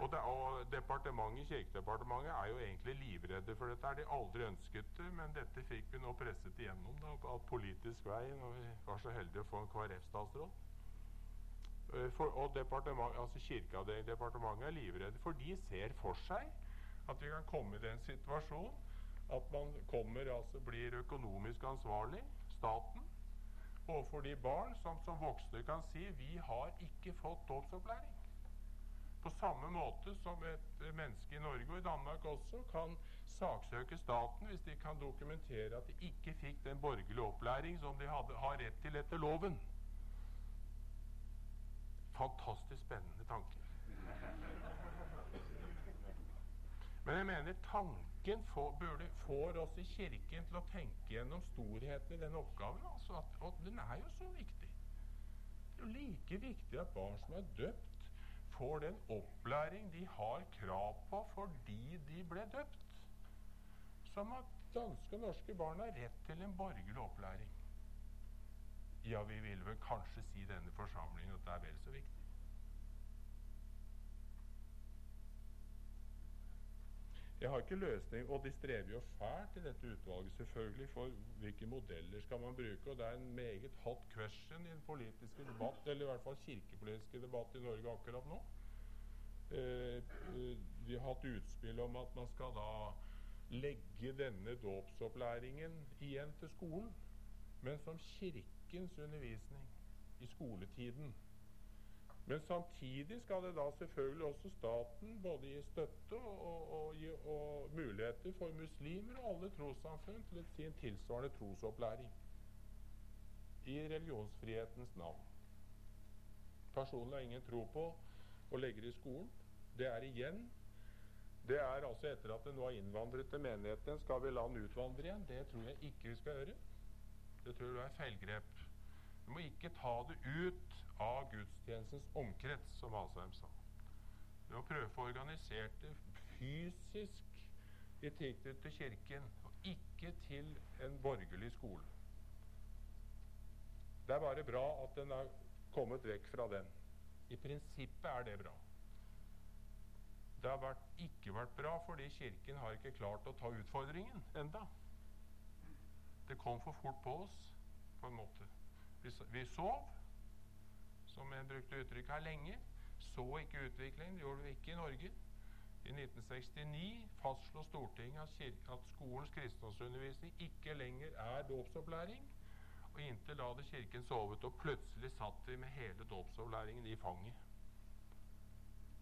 Og, det, og departementet, Kirkedepartementet er jo egentlig livredde for dette. De aldri ønsket det, men dette fikk vi nå presset igjennom da, av politisk vei når vi var så heldige å få en KrF-statsråd. Eh, for, og altså Kirkeavdelingsdepartementet er livredde, for de ser for seg at vi kan komme i den situasjonen at man kommer, altså blir økonomisk ansvarlig, staten, overfor de barn som som voksne kan si vi har ikke fått dåpsopplæring. På samme måte som et menneske i Norge og i Danmark også kan saksøke staten hvis de kan dokumentere at de ikke fikk den borgerlige opplæring som de hadde, har rett til etter loven. Fantastisk spennende tanke. Men jeg mener tanken får, burde, får oss i Kirken til å tenke gjennom storheten i den oppgaven. Altså at, og den er jo så viktig. Det er jo like viktig at barn som er døpt, får den opplæring de har krav på fordi de ble døpt, som at danske og norske barn har rett til en borgerlig opplæring. Ja, vi vil vel kanskje si denne forsamlingen at det er vel så viktig. Jeg har ikke løsning, og de strever jo fælt i dette utvalget selvfølgelig for hvilke modeller skal man bruke. og Det er en meget hot question i den politiske debatt, eller i hvert fall kirkepolitiske debatt i Norge akkurat nå. Eh, eh, vi har hatt utspill om at man skal da legge denne dåpsopplæringen igjen til skolen, men som Kirkens undervisning i skoletiden. Men samtidig skal det da selvfølgelig også staten både gi støtte og, og, og, og muligheter for muslimer og alle trossamfunn til sin tilsvarende trosopplæring i religionsfrihetens navn. Personlig har ingen tro på å legge det i skolen. Det er igjen det er altså etter at det nå har innvandret til menigheten. Skal vi la den utvandre igjen? Det tror jeg ikke vi skal gjøre. Det tror jeg er feilgrep. Vi må ikke ta det ut av gudstjenestens omkrets, som Asheim sa. Ved å prøve å få organisert det fysisk i tilknytning til Kirken, og ikke til en borgerlig skole. Det er bare bra at den har kommet vekk fra den. I prinsippet er det bra. Det har vært, ikke vært bra fordi Kirken har ikke klart å ta utfordringen enda. Det kom for fort på oss, på en måte. Vi, sov, som jeg brukte uttrykk her lenge, så ikke utviklingen. Det gjorde vi ikke i Norge. I 1969 fastslo Stortinget at, at skolens kristendomsundervisning ikke lenger er dåpsopplæring. Og inntil da hadde Kirken sovet, og plutselig satt vi med hele dåpsopplæringen i fanget.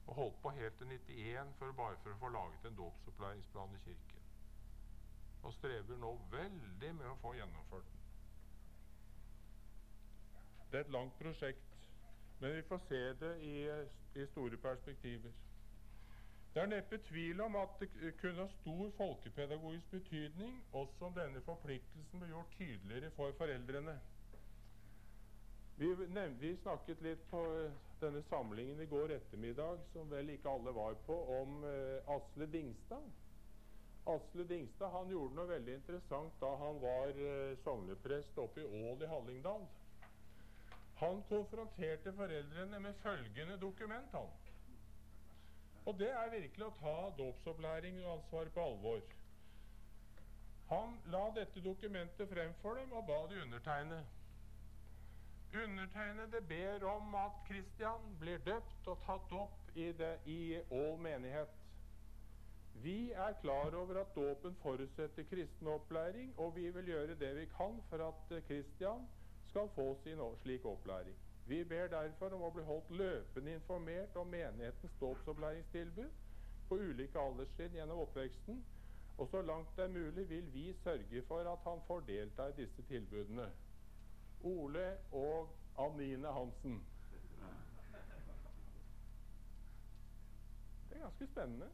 Og holdt på helt til 91 for bare for å få laget en dåpsopplæringsplan i Kirken. Og strever nå veldig med å få gjennomført den. Det er et langt prosjekt men vi får se det i, i store perspektiver. Det er neppe tvil om at det kunne ha stor folkepedagogisk betydning også om denne forpliktelsen ble gjort tydeligere for foreldrene. Vi, nevnte, vi, snakket litt på eh, denne samlingen i går ettermiddag, som vel ikke alle var på, om uh, Asle Dingstad. Asle Dingstad han gjorde noe veldig interessant da han var uh, sogneprest oppe i Ål i Hallingdal. Han konfronterte foreldrene med følgende dokument, han. Og det er virkelig å ta dåpsopplæring og ansvar på alvor. Han la dette dokumentet frem for dem og ba de undertegne. Undertegnede ber om at Kristian blir døpt og tatt opp i, det, i Ål menighet. Vi er klar over at dåpen forutsetter kristen opplæring, og vi vil gjøre det vi kan for at Kristian skal få sin slik opplæring. Vi ber derfor om å bli holdt løpende informert om menighetens dåpsopplæringstilbud på ulike alderstrinn gjennom oppveksten, og så langt det er mulig vil vi sørge for at han får delta i disse tilbudene. Ole og Anine Hansen. Det er ganske spennende.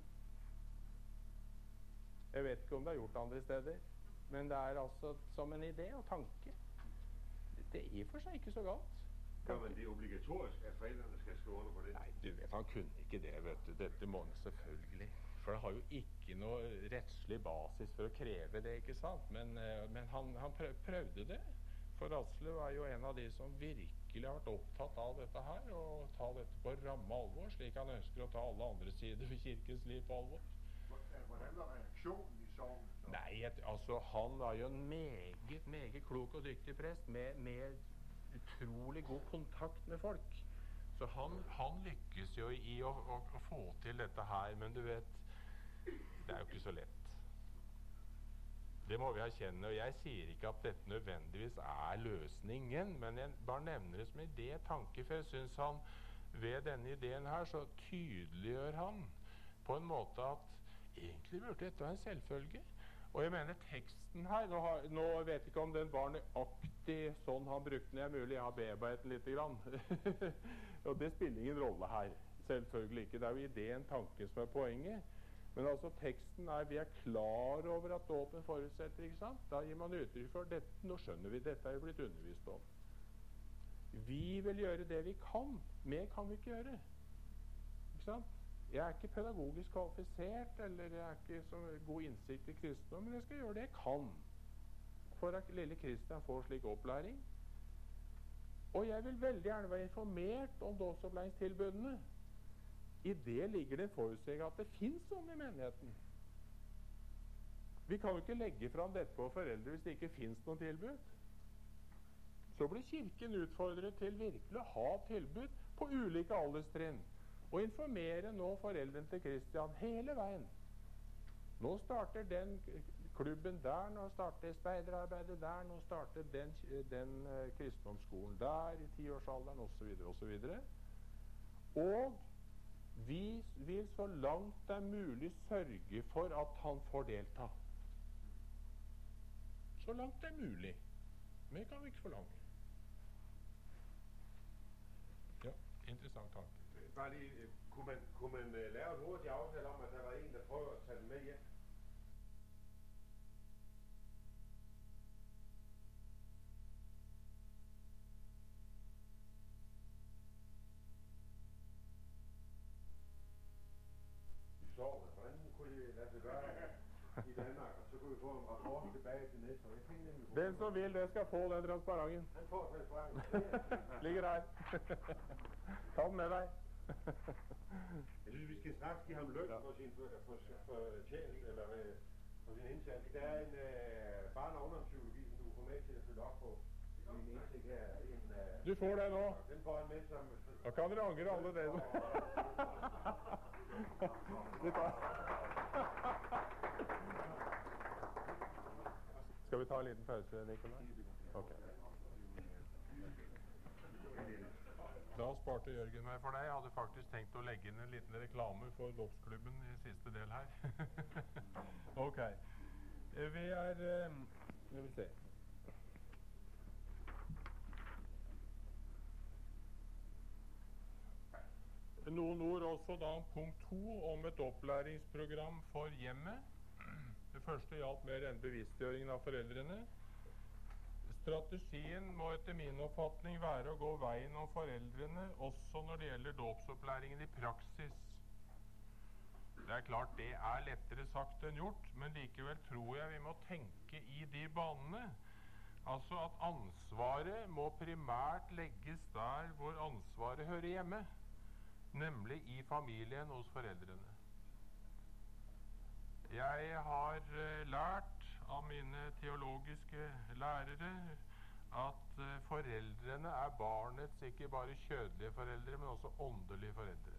Jeg vet ikke om det er gjort andre steder, men det er altså som en idé og tanke. Det er i og for seg ikke så galt. Ja, men det er obligatorisk, at foreldrene skal skrive under på det? Nei, du vet, han kunne ikke det, vet du. Dette må han selvfølgelig. For det har jo ikke noe rettslig basis for å kreve det, ikke sant? Men, eh, men han, han prøvde det. For Asle er jo en av de som virkelig har vært opptatt av dette her, og ta dette på ramme alvor, slik han ønsker å ta alle andre sider ved kirkens liv på alvor. Hvordan var reaksjonen i sognet? Nei, altså han var jo en meget, meget klok og dyktig prest med, med utrolig god kontakt med folk. Så han, han lykkes jo i å, å, å få til dette her, men du vet Det er jo ikke så lett. Det må vi erkjenne. Og jeg sier ikke at dette nødvendigvis er løsningen, men jeg bare nevner det som idé, tanke, for jeg syns han ved denne ideen her så tydeliggjør han på en måte at egentlig burde dette være en selvfølge. Og jeg mener teksten her Nå, har, nå vet jeg ikke om den var nøyaktig sånn han brukte den. Det er mulig jeg har bearbeidet den lite grann. og det spiller ingen rolle her. Selvfølgelig ikke. Det er jo ideen, tanken, som er poenget. Men altså teksten er Vi er klar over at dåpen forutsetter. ikke sant? Da gir man uttrykk for dette. Nå skjønner vi dette er jo blitt undervist om. Vi vil gjøre det vi kan. Mer kan vi ikke gjøre. Ikke sant? Jeg er ikke pedagogisk kvalifisert, eller jeg er ikke så god innsikt i kristendom, men jeg skal gjøre det jeg kan for at lille Kristian får slik opplæring. Og jeg vil veldig gjerne være informert om dåsopplæringstilbudene. I det ligger det en forutsetning at det fins sånne i menigheten. Vi kan jo ikke legge fram dette på foreldre hvis det ikke fins noen tilbud. Så blir Kirken utfordret til virkelig å ha tilbud på ulike alderstrinn. Og informere nå foreldrene til Kristian hele veien. Nå starter den klubben der, nå starter speiderarbeidet der, nå starter den, den uh, kristendomsskolen der i tiårsalderen osv. osv. Og vi vil så langt det er mulig sørge for at han får delta. Så langt det er mulig. Mer kan vi ikke forlange. Ja, interessant tanke. Bare lige, øh, kunne man, kunne man øh, lave en hurtig aftale om, at der var en, der prøver at tage den med hjem? Den som vil det, skal få den transparenten. Ligger der. Ta den med deg. Jeg synes, vi skal straks give ham løn for sin fortjeneste, for, eller øh, for sin indsats. Der er en øh, barne- og ungdomspsykologi, som du får med til at følge op på. Min indsigt her. En, øh, Du får det nå. Den får han med som... Da kan dere angre alle det. Skal vi ta en liten pause, Nikolai? Ok. Da sparte Jørgen meg for deg. Jeg hadde faktisk tenkt å legge inn en liten reklame for Dåpsklubben i siste del her. ok. Eh, Vi er eh, Skal vi se. Noen ord også da om punkt to, om et opplæringsprogram for hjemmet. Det første gjaldt mer enn bevisstgjøringen av foreldrene. Strategien må etter min oppfatning være å gå veien om foreldrene også når det gjelder dåpsopplæringen i praksis. Det er klart det er lettere sagt enn gjort, men likevel tror jeg vi må tenke i de banene. Altså at ansvaret må primært legges der hvor ansvaret hører hjemme, nemlig i familien hos foreldrene. Jeg har eh, lært av mine teologiske lærere at eh, foreldrene er barnets ikke bare kjødelige foreldre, men også åndelige foreldre.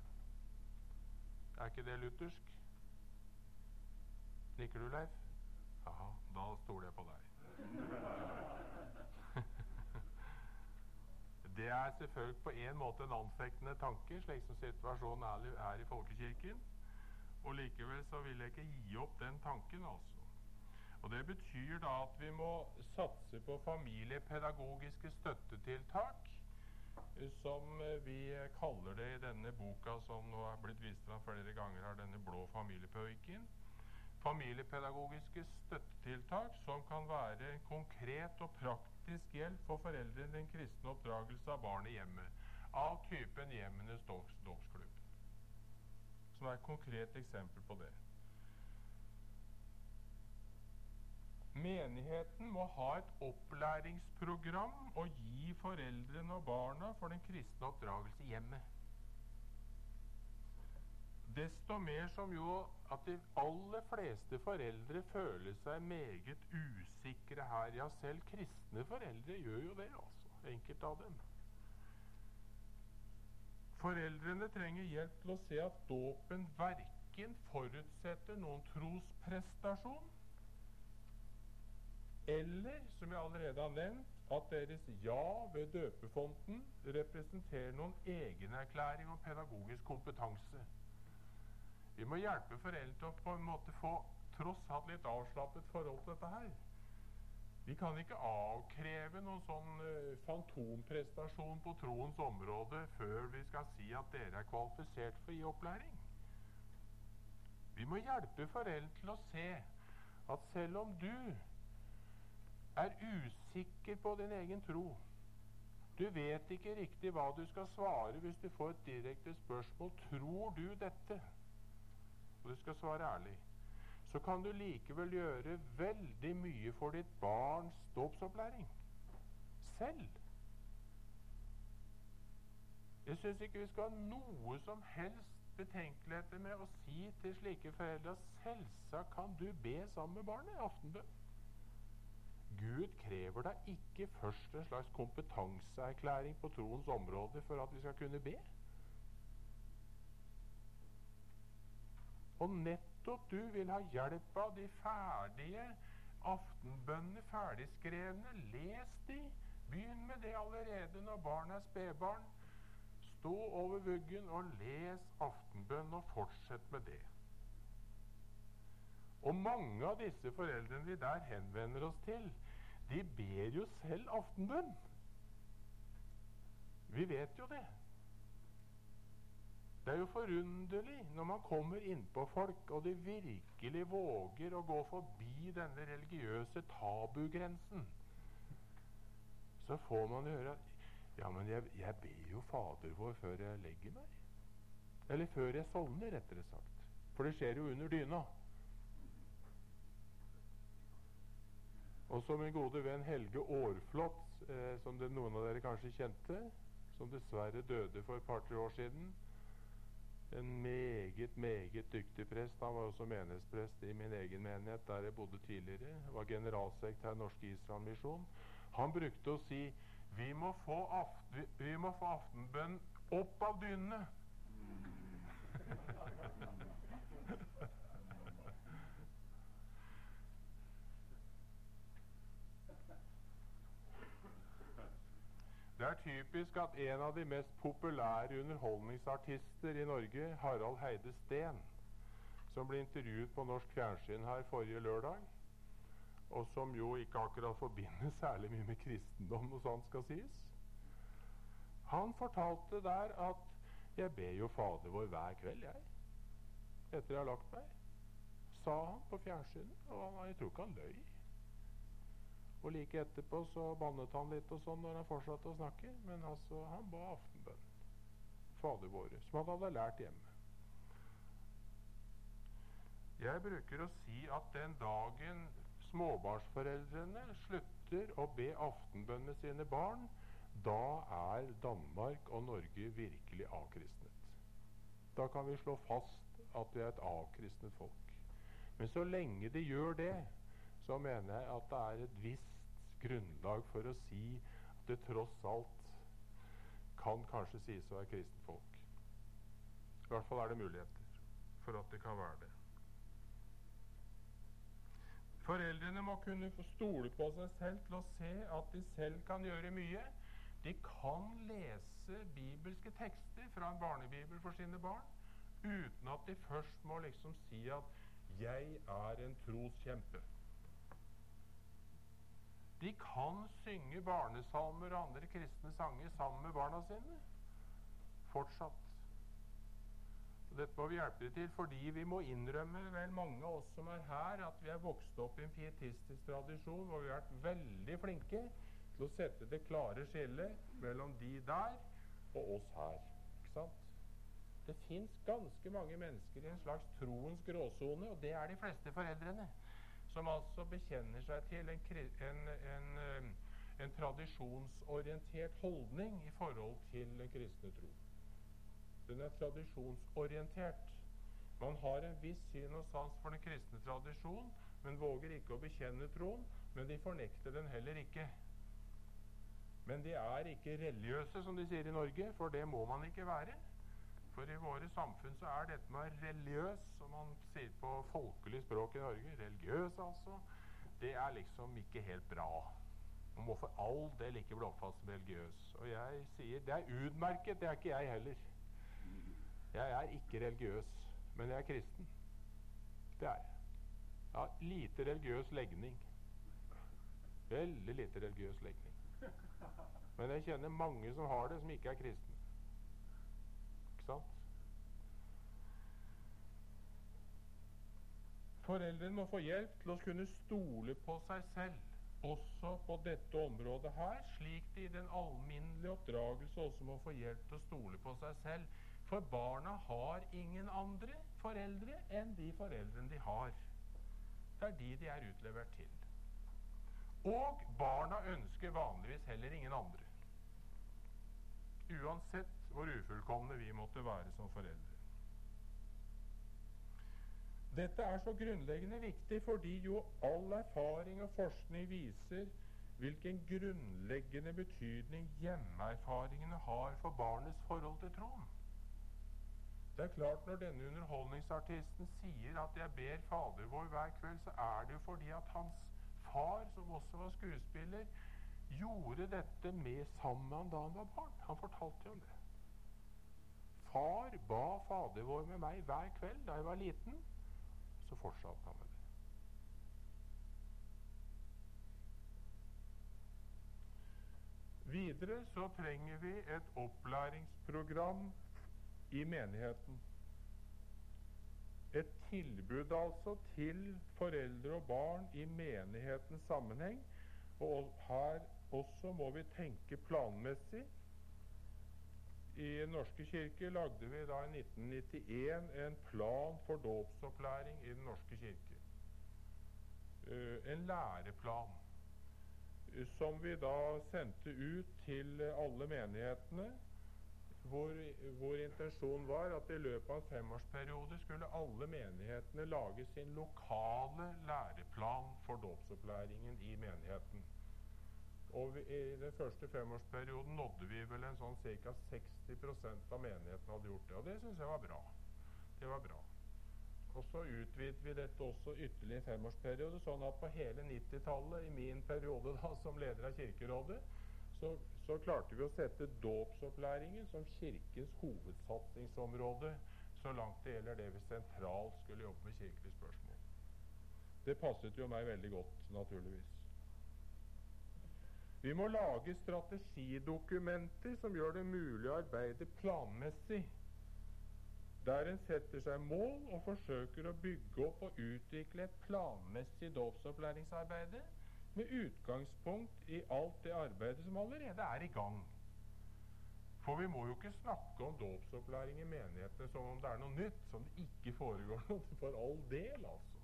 Er ikke det luthersk? Nikker du, Leif? Ja, da stoler jeg på deg. det er selvfølgelig på en måte en anfektende tanke, slik som situasjonen er, i folkekirken. Og likevel så vil jeg ikke gi opp den tanken, altså. Og Det betyr da at vi må satse på familiepedagogiske støttetiltak, eh, som eh, vi kaller det i denne boka som nå er blitt vist fram flere ganger av denne blå familiepedagogikken. Familiepedagogiske støttetiltak som kan være konkret og praktisk hjelp for foreldrene i den kristne oppdragelse av barnet i hjemmet, av typen Hjemmenes dåpsklubb, som er et konkret eksempel på det. Menigheten må ha et opplæringsprogram å gi foreldrene og barna for den kristne oppdragelse i hjemmet. Desto mer som jo at de aller fleste foreldre føler seg meget usikre her. Ja, selv kristne foreldre gjør jo det, altså. Enkelte av dem. Foreldrene trenger hjelp til å se at dåpen verken forutsetter noen trosprestasjon eller, som jeg allerede har nevnt, at deres ja ved døpefonten representerer noen egenerklæring om pedagogisk kompetanse. Vi må hjelpe foreldre til å på en måte få tross alt litt avslappet forhold til dette her. Vi kan ikke avkreve noen sånn uh, fantomprestasjon på troens område før vi skal si at dere er kvalifisert for å gi opplæring. Vi må hjelpe foreldre til å se at selv om du er usikker på din egen tro. Du vet ikke riktig hva du skal svare hvis du får et direkte spørsmål. Tror du dette? Og du skal svare ærlig. Så kan du likevel gjøre veldig mye for ditt barns dåpsopplæring. Selv. Jeg syns ikke vi skal ha noe som helst betenkeligheter med å si til slike foreldre at selvsagt kan du be sammen med barnet i aftenbønn. Gud krever da ikke først en slags kompetanseerklæring på troens område for at vi skal kunne be. Og nettopp du vil ha hjelp av de ferdige aftenbønnene, ferdigskrevne. Les de. Begynn med det allerede når barnet er spedbarn. Stå over vuggen og les aftenbønn, og fortsett med det. Og mange av disse foreldrene vi der henvender oss til, de ber jo selv aftenbønn. Vi vet jo det. Det er jo forunderlig når man kommer innpå folk, og de virkelig våger å gå forbi denne religiøse tabugrensen. Så får man høre at ja, men jeg, jeg ber jo Fader vår før jeg legger meg. Eller før jeg sovner, rettere sagt. For det skjer jo under dyna. Og så min gode venn Helge Aarflot, eh, som det, noen av dere kanskje kjente, som dessverre døde for et par-tre år siden. En meget, meget dyktig prest. Han var også menighetsprest i min egen menighet der jeg bodde tidligere. Var generalsekretær i Norske Israel Misjon. Han brukte å si vi må få, vi må få aftenbønn opp av dynene. Det er typisk at en av de mest populære underholdningsartister i Norge, Harald Heide Steen, som ble intervjuet på norsk fjernsyn her forrige lørdag, og som jo ikke akkurat forbinder særlig mye med kristendom, og sånt skal sies Han fortalte der at 'Jeg ber jo Fader vår hver kveld, jeg', etter jeg har lagt meg, sa han på fjernsynet. Og jeg tror ikke han løy. Og like etterpå så bannet han litt og sånn når han fortsatte å snakke. Men altså, han ba aftenbønn. Fader våre, som han hadde lært hjemme. Jeg bruker å si at den dagen småbarnsforeldrene slutter å be aftenbønn med sine barn, da er Danmark og Norge virkelig avkristnet. Da kan vi slå fast at vi er et avkristnet folk. Men så lenge de gjør det, så mener jeg at det er et visst grunnlag for å si at det tross alt kan kanskje sies å være kristent folk. I hvert fall er det muligheter for at det kan være det. Foreldrene må kunne få stole på seg selv til å se at de selv kan gjøre mye. De kan lese bibelske tekster fra en barnebibel for sine barn uten at de først må liksom si at 'jeg er en troskjempe'. De kan synge barnesalmer og andre kristne sanger sammen med barna sine. Fortsatt. Og dette må vi hjelpe dem til, fordi vi må innrømme, vel mange av oss som er her, at vi er vokst opp i en pietistisk tradisjon hvor vi har vært veldig flinke til å sette det klare skillet mellom de der og oss her. Ikke sant? Det fins ganske mange mennesker i en slags troens gråsone, og det er de fleste foreldrene som altså bekjenner seg til en, en, en, en, tradisjonsorientert holdning i forhold til den kristne tro. Den er tradisjonsorientert. Man har en viss syn og sans for den kristne tradisjon, men våger ikke å bekjenne troen. Men de fornekter den heller ikke. Men de er ikke religiøse, som de sier i Norge, for det må man ikke være. For i våre samfunn så er dette med religiøs, som man sier på folkelig språk i Norge, religiøs altså, det er liksom ikke helt bra. Man må for all del ikke bli oppfattet som religiøs. Og jeg sier det er utmerket, det er ikke jeg heller. Jeg er ikke religiøs, men jeg er kristen. Det er jeg. Jeg har lite religiøs legning. Veldig lite religiøs legning. Men jeg kjenner mange som har det, som ikke er kristne. Ikke sant? Foreldrene må få hjelp til å kunne stole på seg selv, også på dette området her, slik de i den alminnelige oppdragelse også må få hjelp til å stole på seg selv. For barna har ingen andre foreldre enn de foreldrene de har. Det er de de er utlevert til. Og barna ønsker vanligvis heller ingen andre. Uansett hvor ufullkomne vi måtte være som foreldre. Dette er så grunnleggende viktig fordi jo all erfaring og forskning viser hvilken grunnleggende betydning hjemmeerfaringene har for barnets forhold til troen. Det er klart Når denne underholdningsartisten sier at 'jeg ber Fader vår hver kveld', så er det jo fordi at hans far, som også var skuespiller, gjorde dette med sammen da han var barn. Han fortalte jo det. Far ba Fader vår med meg hver kveld da jeg var liten. Så fortsatte han med det. Videre så trenger vi et opplæringsprogram i menigheten. Et tilbud altså til foreldre og barn i menighetens sammenheng. Og her også må vi tenke planmessig. I Norske kirke lagde vi da i 1991 en plan for dåpsopplæring i Den norske kirke. Uh, en læreplan uh, som vi da sendte ut til alle menighetene, hvor, hvor, intensjonen var at i løpet av en femårsperiode skulle alle menighetene lage sin lokale læreplan for dåpsopplæringen i menigheten. Og vi, I den første femårsperioden nådde vi vel en sånn ca. 60% av menigheten hadde gjort det. Og det syns jeg var bra. Det var bra. Og så utvidet vi dette også ytterligere en femårsperiode, sånn at på hele 90-tallet, i min periode da som leder av Kirkerådet, så, så klarte vi å sette dåpsopplæringen som Kirkens hovedsatsingsområde så langt det gjelder det vi sentralt skulle jobbe med kirkelige spørsmål. Det passet jo meg veldig godt, naturligvis. Vi må lage strategidokumenter som gjør det mulig å arbeide planmessig. Der en setter seg mål og forsøker å bygge opp og utvikle et planmessig dåpsopplæringsarbeid med utgangspunkt i alt det arbeidet som allerede er i gang. For vi må jo ikke snakke om dåpsopplæring i menighetene som om det er noe nytt, som det ikke foregår noe for all del, altså.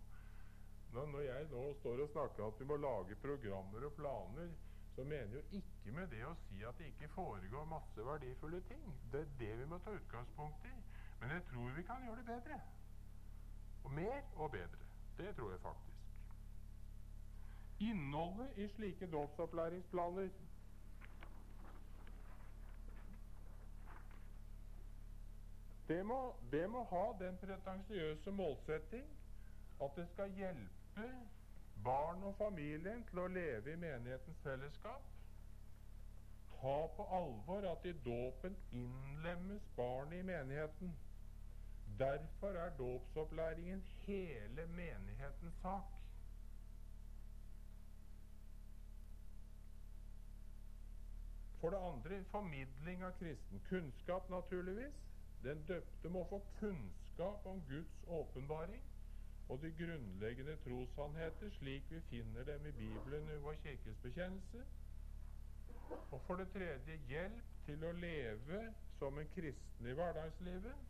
Når, jeg nå står og snakker at vi må lage programmer og planer, så mener jo ikke med det å si at det ikke foregår masse verdifulle ting. Det er det vi må ta utgangspunkt i. Men jeg tror vi kan gjøre det bedre. Og mer og bedre. Det tror jeg faktisk. Innholdet i slike dåpsopplæringsplaner det må, det må ha den pretensiøse målsetting at det skal hjelpe barn og familien til å leve i menighetens fellesskap. Ta på alvor at i dåpen innlemmes barnet i menigheten. Derfor er dåpsopplæringen hele menighetens sak. For det andre formidling av kristen kunnskap, naturligvis. Den døpte må få kunnskap om Guds åpenbaring og de grunnleggende trossannheter slik vi finner dem i Bibelen i vår kirkes bekjennelse. Og for det tredje hjelp til å leve som en kristen i hverdagslivet.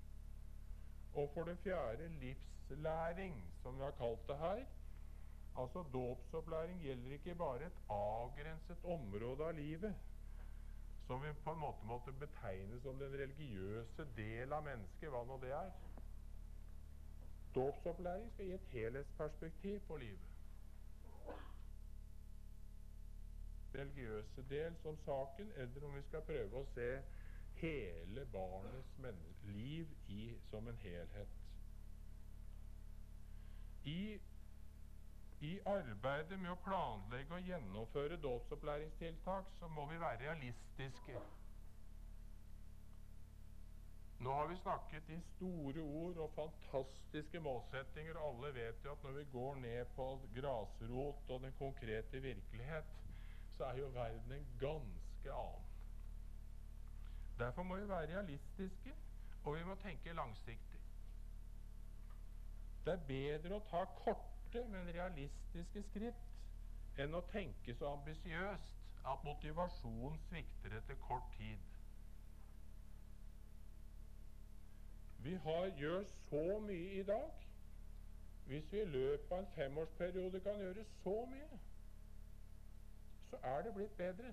Og for det fjerde livslæring, som vi har kalt det her. Altså Dåpsopplæring gjelder ikke bare et avgrenset område av livet, som vi på en måte måtte betegne som den religiøse del av mennesket, hva nå det er. Dåpsopplæring skal gi et helhetsperspektiv på livet. Religiøse del som saken, eller om vi skal prøve å se hele barnets liv i, som en helhet. I, I arbeidet med å planlegge og gjennomføre dåpsopplæringstiltak så må vi være realistiske. Nå har vi snakket i store ord og fantastiske målsettinger. Alle vet jo at når vi går ned på grasrot og den konkrete virkelighet, så er jo verden en ganske annen. Derfor må vi være realistiske, og vi må tenke langsiktig. Det er bedre å ta korte, men realistiske skritt enn å tenke så ambisiøst at motivasjonen svikter etter kort tid. Vi har, gjør så mye i dag. Hvis vi i løpet av en femårsperiode kan gjøre så mye, så er det blitt bedre.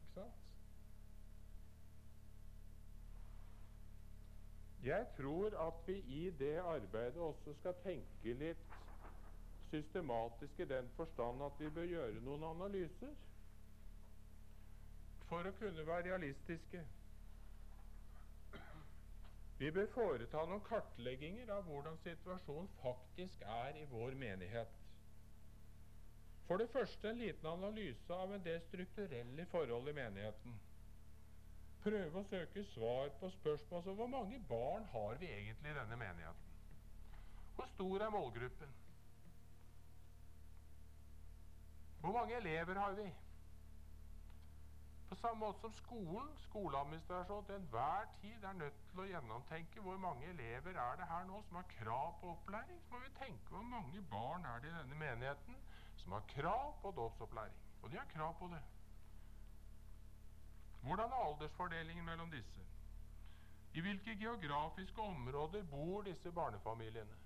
Ikke sant? Jeg tror at vi i det arbeidet også skal tenke litt systematisk i den forstand at vi bør gjøre noen analyser for å kunne være realistiske. Vi bør foreta noen kartlegginger av hvordan situasjonen faktisk er i vår menighet. For det første en liten analyse av en del strukturelle forhold i menigheten. Prøve å søke svar på spørsmål som hvor mange barn har vi egentlig i denne menigheten? Hvor stor er målgruppen? Hvor mange elever har vi? På samme måte som skolen, skoleadministrasjonen til enhver tid er nødt til å gjennomtenke hvor mange elever er det her nå som har krav på opplæring, så må vi tenke hvor mange barn er det i denne menigheten som har krav på dåpsopplæring. Og de har krav på det. Hvordan er aldersfordelingen mellom disse? I hvilke geografiske områder bor disse barnefamiliene?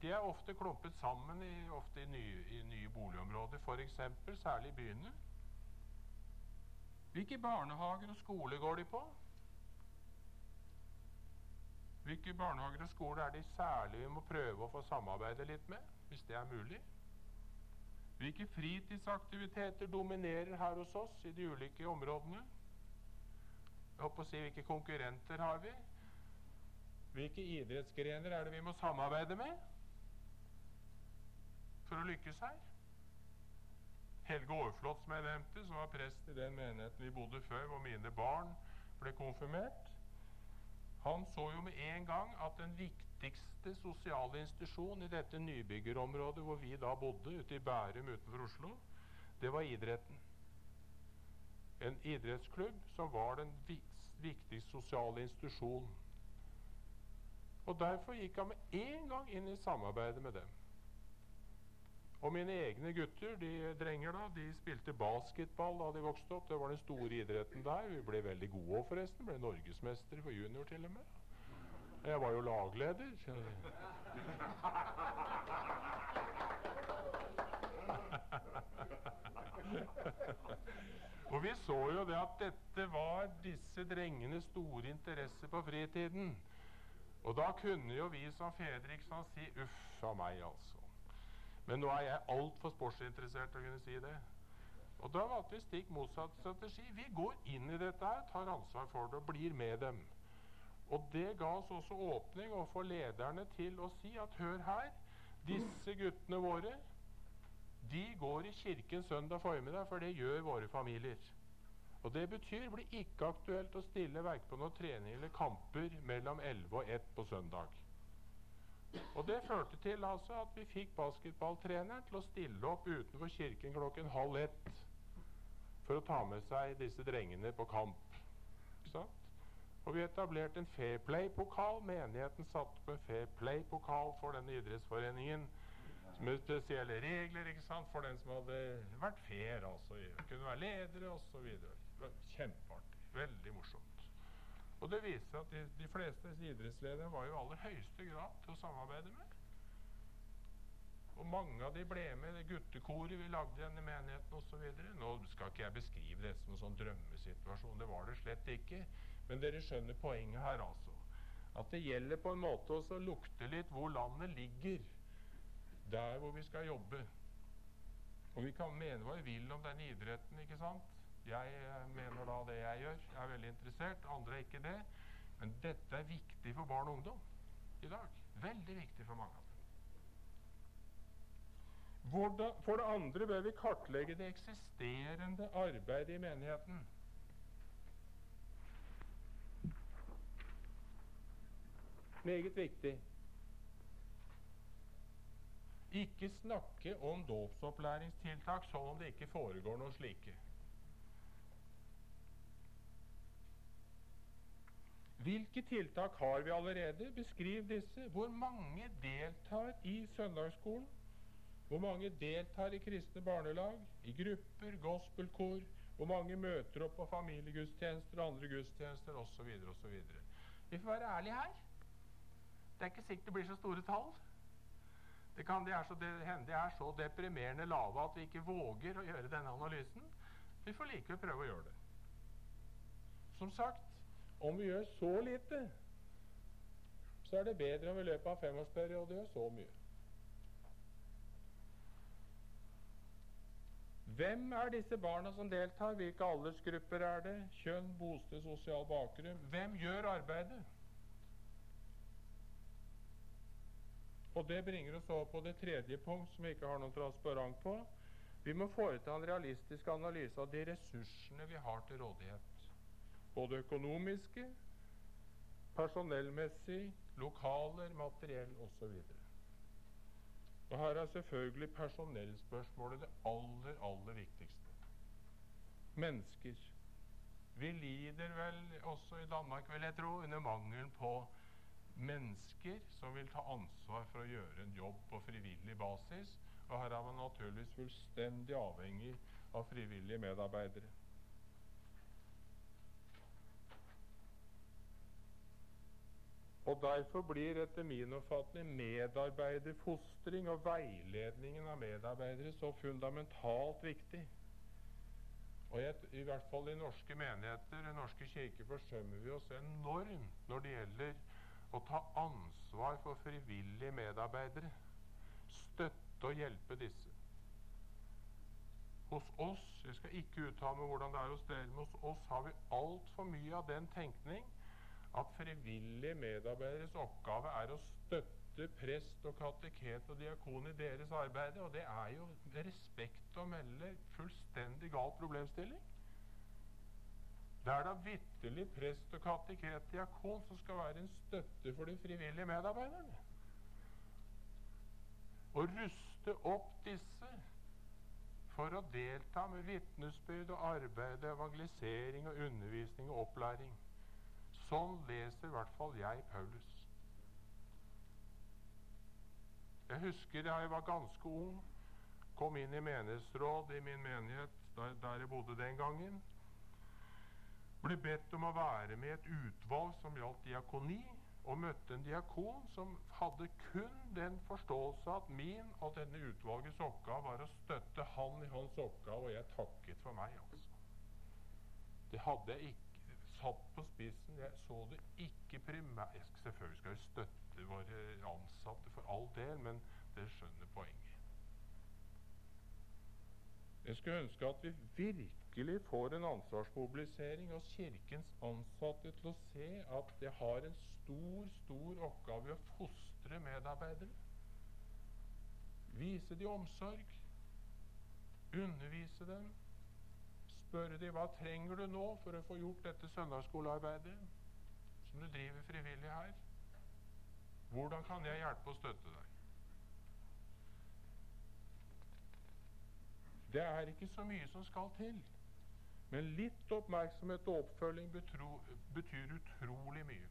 De er ofte klumpet sammen i, ofte i, nye, i nye boligområder, f.eks. særlig i byene. Hvilke barnehager og skoler går de på? Hvilke barnehager og skoler er de særlig vi må prøve å få samarbeide litt med, hvis det er mulig? Hvilke fritidsaktiviteter dominerer her hos oss i de ulike områdene? Jeg håper å si Hvilke konkurrenter har vi? Hvilke idrettsgrener er det vi må samarbeide med for å lykkes her? Helge Aarflot, som jeg nevnte, som var prest i den menigheten vi bodde før, hvor mine barn ble konfirmert, han så jo med en gang at den viktigste sosiale institusjon i dette nybyggerområdet hvor vi da bodde, ute i Bærum utenfor Oslo, det var idretten. En idrettsklubb som var den viktigste sosiale institusjonen. Og Derfor gikk han med en gang inn i samarbeidet med dem. Og mine egne gutter, de drenger da, de spilte basketball da de vokste opp. Det var den store idretten der. Vi ble veldig gode òg, forresten. Ble norgesmestere for junior til og med. Jeg var jo lagleder. og vi så jo det at dette var disse drengenes store interesse på fritiden. Og da kunne jo vi som fedre ikke sant, si uff a meg, altså. Men nå er jeg altfor sportsinteressert til å kunne si det. Og da valgte vi stikk motsatt strategi. Vi går inn i dette her, tar ansvar for det og blir med dem. Og det ga oss også åpning å få lederne til å si at hør her, disse guttene våre de går i kirken søndag formiddag, for det gjør våre familier. Og Det betyr det blir ikke aktuelt å stille verken på noen trening eller kamper mellom 11 og 1 på søndag. Og Det førte til altså at vi fikk basketballtreneren til å stille opp utenfor kirken klokken halv ett for å ta med seg disse drengene på kamp. Og vi etablerte en Fair Play-pokal. Menigheten satte opp en Fair Play-pokal for denne idrettsforeningen med spesielle regler ikke sant, for den som hadde vært fair. altså, Kunne være ledere osv. Kjempeartig. Veldig morsomt. Og det viser seg at de, de fleste idrettsledere var jo i aller høyeste grad til å samarbeide med. Og mange av de ble med i det guttekoret vi lagde igjen i menigheten osv. Nå skal ikke jeg beskrive det som en sånn drømmesituasjon, det var det slett ikke. Men dere skjønner poenget her, altså. At det gjelder på en måte også å lukte litt hvor landet ligger der hvor vi skal jobbe. Og vi kan mene hva vi vil om den idretten, ikke sant? Jeg eh, mener da det jeg gjør. Jeg er veldig interessert. Andre er ikke det. Men dette er viktig for barn og ungdom i dag. Veldig viktig for mange av dem. For det andre bør vi kartlegge det eksisterende arbeidet i menigheten. Meget viktig. Ikke snakke om dåpsopplæringstiltak som om det ikke foregår noen slike. Hvilke tiltak har vi allerede? Beskriv disse. Hvor mange deltar i søndagsskolen? Hvor mange deltar i kristne barnelag, i grupper, gospelkor? Hvor mange møter opp på familiegudstjenester og andre gudstjenester osv. osv. Vi får være ærlige her. Det er ikke sikkert det blir så store tall. Det kan de så, det, hende de er så deprimerende lave at vi ikke våger å gjøre denne analysen. Vi får likevel prøve å gjøre det. Som sagt, om vi gjør så lite, så er det bedre om vi i løpet av femårsperiode gjør så mye. Hvem er disse barna som deltar? Hvilke aldersgrupper er det? Kjønn, bosted, sosial bakgrunn? Hvem gjør arbeidet? Og Det bringer oss over på det tredje punkt, som vi ikke har noen transparent på. Vi må foreta en realistisk analyse av de ressursene vi har til rådighet. Både økonomiske, personellmessig, lokaler, materiell osv. Og Her er selvfølgelig personellspørsmålet det aller, aller viktigste. Mennesker. Vi lider vel også i Danmark, vil jeg tro, under mangelen på mennesker som vil ta ansvar for å gjøre en jobb på frivillig basis. Og her er man naturligvis fullstendig avhengig av frivillige medarbeidere. Og Derfor blir etter min oppfatning medarbeiderfostring og veiledningen av medarbeidere så fundamentalt viktig. Og jeg, I hvert fall i norske menigheter, i norske kirker, forsømmer vi oss enormt når det gjelder å ta ansvar for frivillige medarbeidere. Støtte og hjelpe disse. Hos oss jeg skal ikke uttale meg hvordan det er hos dere, men hos oss har vi altfor mye av den tenkning at frivillige medarbeideres oppgave er å støtte prest og kateket og diakon i deres arbeid. Og det er jo respekt å melde fullstendig gal problemstilling. Det er da vitterlig prest og kateket diakon som skal være en støtte for de frivillige medarbeiderne. Å ruste opp disse for å delta med vitnesbyrd og arbeid, evangelisering og undervisning og opplæring. Sånn leser i hvert fall jeg Paulus. Jeg husker da jeg var ganske ung, kom inn i menighetsråd i min menighet der, der jeg bodde den gangen ble bedt om å være med i et utvalg som gjaldt diakoni, og møtte en diakon som hadde kun den forståelse at min og denne utvalgets oppgave var å støtte han i hans oppgave, og jeg takket for meg, altså. Det hadde jeg ikke satt på spissen. Jeg så det ikke primært Selvfølgelig skal vi støtte våre ansatte for all del, men dere skjønner poenget. Jeg skulle ønske at vi virkelig får en ansvarsmobilisering hos Kirkens ansatte til å se at det har en stor, stor oppgave i å fostre medarbeidere. Vise de omsorg. Undervise dem. Spørre de hva trenger du nå for å få gjort dette søndagsskolearbeidet som du driver frivillig her. Hvordan kan jeg hjelpe og støtte deg? Det er ikke så mye som skal til. Men litt oppmerksomhet og oppfølging betro, betyr utrolig mye.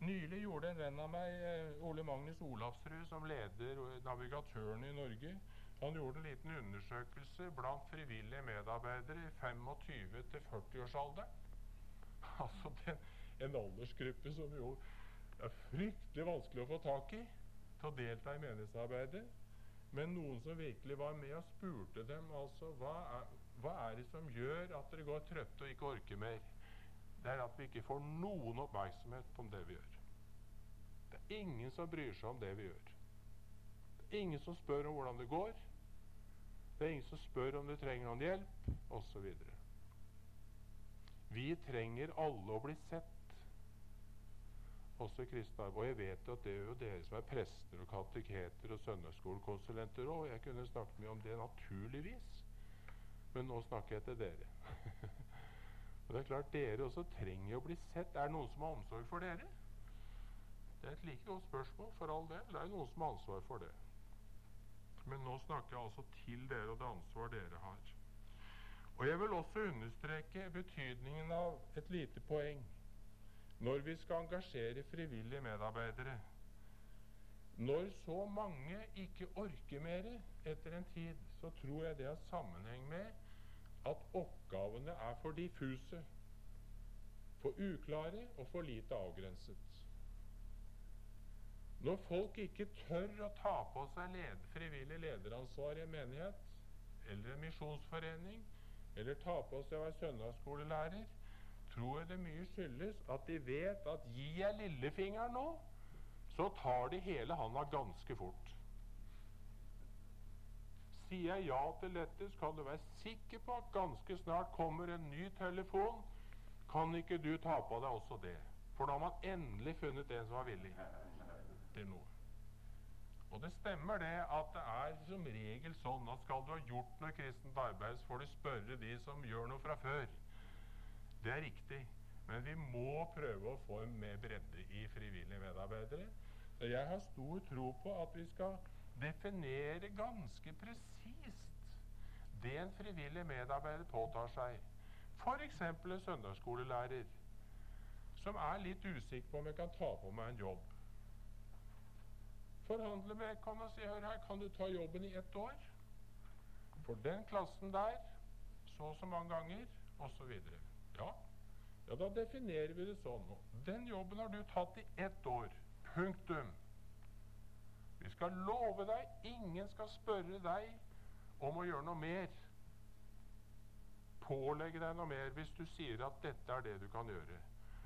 Nylig gjorde en venn av meg, eh, Ole Magnus Olavsrud, som leder Navigatørene i Norge, han gjorde en liten undersøkelse blant frivillige medarbeidere i 25 til 40-årsalderen. Altså den, en aldersgruppe som jo er fryktelig vanskelig å få tak i til å delta i menighetsarbeidet. Men noen som virkelig var med og spurte dem altså hva er, hva er det som gjør at dere går trøtte og ikke orker mer? Det er at vi ikke får noen oppmerksomhet på det vi gjør. Det er ingen som bryr seg om det vi gjør. Det er ingen som spør om hvordan det går. Det er ingen som spør om du trenger noen hjelp, osv. Vi trenger alle å bli sett også kristne Og jeg vet at det er jo dere som er prester og kateketer og søndagsskolekonsulenter òg. Jeg kunne snakket mye om det naturligvis, men nå snakker jeg til dere. og det er klart Dere også trenger å bli sett. Er det noen som har omsorg for dere? Det er et like godt spørsmål, for all del. Det er jo noen som har ansvar for det. Men nå snakker jeg altså til dere og det ansvar dere har. Og jeg vil også understreke betydningen av et lite poeng når vi skal engasjere frivillige medarbeidere. Når så mange ikke orker mer etter en tid, så tror jeg det har sammenheng med at oppgavene er for diffuse, for uklare og for lite avgrenset. Når folk ikke tør å ta på seg led, frivillig lederansvar i en menighet eller en misjonsforening, eller ta på seg å være søndagsskolelærer, tror jeg det mye skyldes at de vet at gir jeg lillefingeren nå, så tar de hele handa ganske fort. Sier jeg ja til dette, så kan du være sikker på at ganske snart kommer en ny telefon. Kan ikke du ta på deg også det? For da har man endelig funnet en som er villig til noe. Og det stemmer det at det er som regel sånn at skal du ha gjort noe kristent arbeid, så får du spørre de som gjør noe fra før. Det er riktig. Men vi må prøve å få en mer bredde i frivillige medarbeidere. Så jeg har stor tro på at vi skal definere ganske presist det en frivillig medarbeider påtar seg. F.eks. en søndagsskolelærer som er litt usikker på om jeg kan ta på meg en jobb. Forhandle med kan og si hør her, kan du ta jobben i ett år? For den klassen der så og så mange ganger, osv. Ja. ja, da definerer vi det sånn. Den jobben har du tatt i ett år. Punktum. Vi skal love deg ingen skal spørre deg om å gjøre noe mer. Pålegge deg noe mer hvis du sier at dette er det du kan gjøre.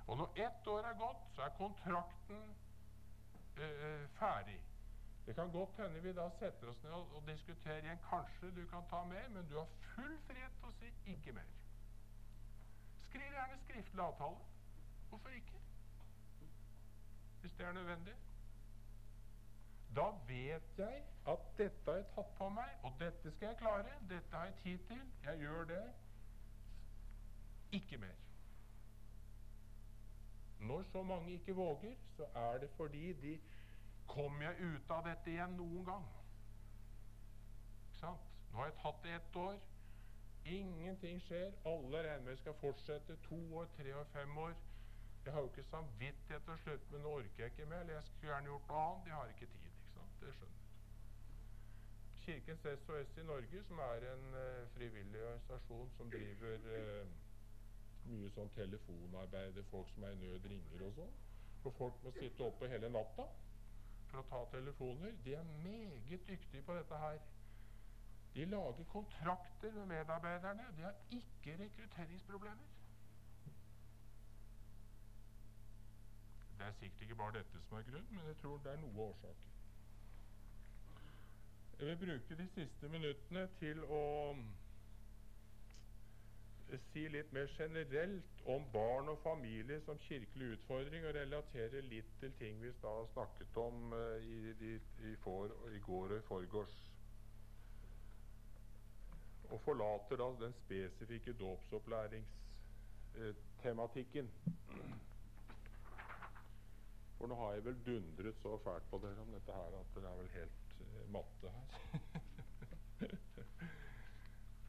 Og når ett år er gått, så er kontrakten øh, ferdig. Det kan godt hende vi da setter oss ned og, og diskuterer igjen. Kanskje du kan ta mer, men du har full frihet til å si ikke mer. Skriv gjerne skriftlig avtale. Hvorfor ikke? Hvis det er nødvendig. Da vet jeg at dette har jeg tatt på meg, og dette skal jeg klare. Dette har jeg tid til. Jeg gjør det. Ikke mer. Når så mange ikke våger, så er det fordi de Kommer jeg ut av dette igjen noen gang? Ikke sant? Nå har jeg tatt det ett år. Ingenting skjer. Alle regner med skal fortsette to år, tre år, fem år. Jeg har jo ikke samvittighet til å slutte, men nå orker jeg ikke mer. Eller jeg skulle gjerne gjort noe annet. Jeg har ikke tid. ikke sant? Det skjønner jeg. Kirkens SOS i Norge, som er en uh, frivillig organisasjon som driver uh, mye sånn telefonarbeid, folk som er i nød, ringer og sånn. For folk må sitte oppe hele natta for å ta telefoner. De er meget dyktige på dette her. De lager kontrakter med medarbeiderne. De har ikke rekrutteringsproblemer. Det er sikkert ikke bare dette som er grunnen, men jeg tror det er noe årsaker. Jeg vil bruke de siste minuttene til å si litt mer generelt om barn og familie som kirkelig utfordring, og relatere litt til ting vi da snakket om uh, i, i, i, for, i, går og i forgårs. Og forlater da den spesifikke dåpsopplæringstematikken. For nå har jeg vel dundret så fælt på dere om dette her at dere er vel helt uh, matte her.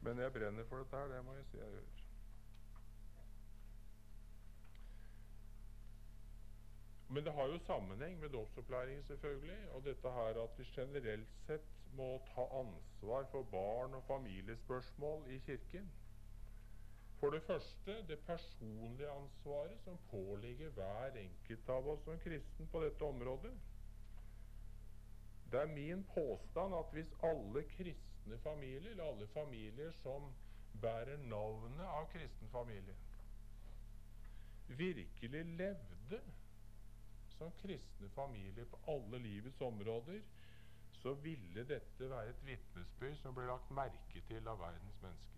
Men jeg brenner for dette her, det må jeg si jeg gjør. Men det har jo sammenheng med dåpsopplæringen, selvfølgelig. Og dette her at vi generelt sett må ta ansvar for barn og familiespørsmål i Kirken. For det første det personlige ansvaret som påligger hver enkelt av oss som kristen på dette området. Det er min påstand at hvis alle kristne familier, eller alle familier som bærer navnet av kristen familie, virkelig levde som kristne familier på alle livets områder, så ville dette være et vitnesbyrd som ble lagt merke til av verdens mennesker.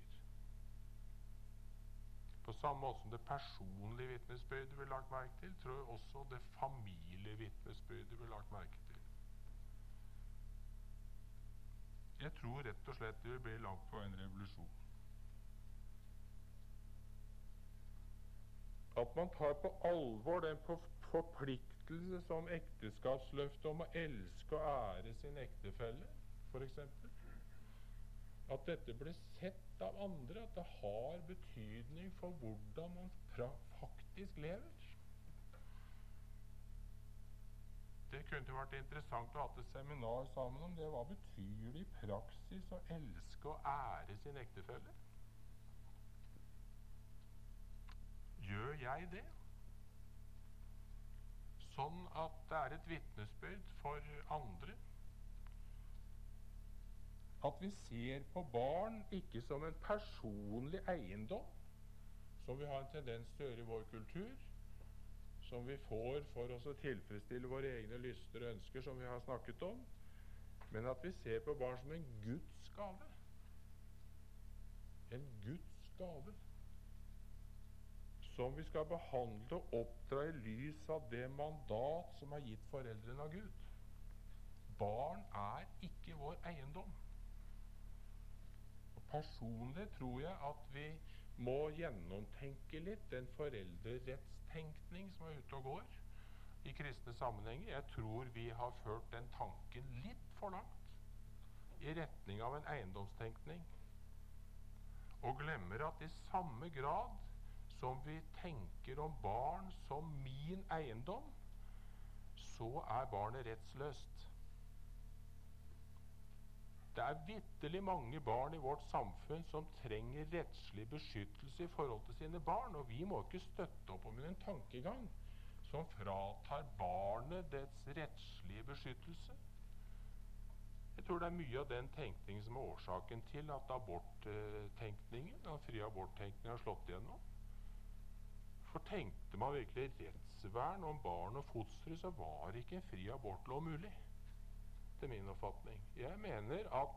På samme måte som det personlige vitnesbyrdet ble lagt merke til, tror jeg også det familievitnesbyrdet ble lagt merke til. Jeg tror rett og slett det vil bli langt på en revolusjon. At man tar på alvor den forpliktelse som ekteskapsløftet om å elske og ære sin ektefelle, f.eks. At dette ble sett av andre, at det har betydning for hvordan man faktisk lever. Det kunne vært interessant å ha et seminar sammen om det. Hva betyr det i praksis å elske og ære sin ektefelle? Gjør jeg det? sånn at det er et vitnesbyrd for andre. At vi ser på barn ikke som en personlig eiendom, som vi har en tendens til å gjøre i vår kultur, som vi får for oss å tilfredsstille våre egne lyster og ønsker, som vi har snakket om, men at vi ser på barn som en Guds gave. En Guds gave som vi skal behandle og oppdra i lys av det mandat som er gitt foreldrene av Gud. Barn er ikke vår eiendom. Og Personlig tror jeg at vi må gjennomtenke litt den foreldrerettstenkning som er ute og går i kristne sammenhenger. Jeg tror vi har ført den tanken litt for langt i retning av en eiendomstenkning, og glemmer at i samme grad som vi tenker om barn som min eiendom, så er barnet rettsløst. Det er vitterlig mange barn i vårt samfunn som trenger rettslig beskyttelse i forhold til sine barn, og vi må ikke støtte opp om en tankegang som fratar barnet dets rettslige beskyttelse. Jeg tror det er mye av den tenkningen som er årsaken til at aborttenkningen, den frie aborttenkningen har slått igjennom. For tenkte man virkelig rettsvern om barn og fostre, så var ikke en fri abortlov mulig. Til min oppfatning. Jeg mener at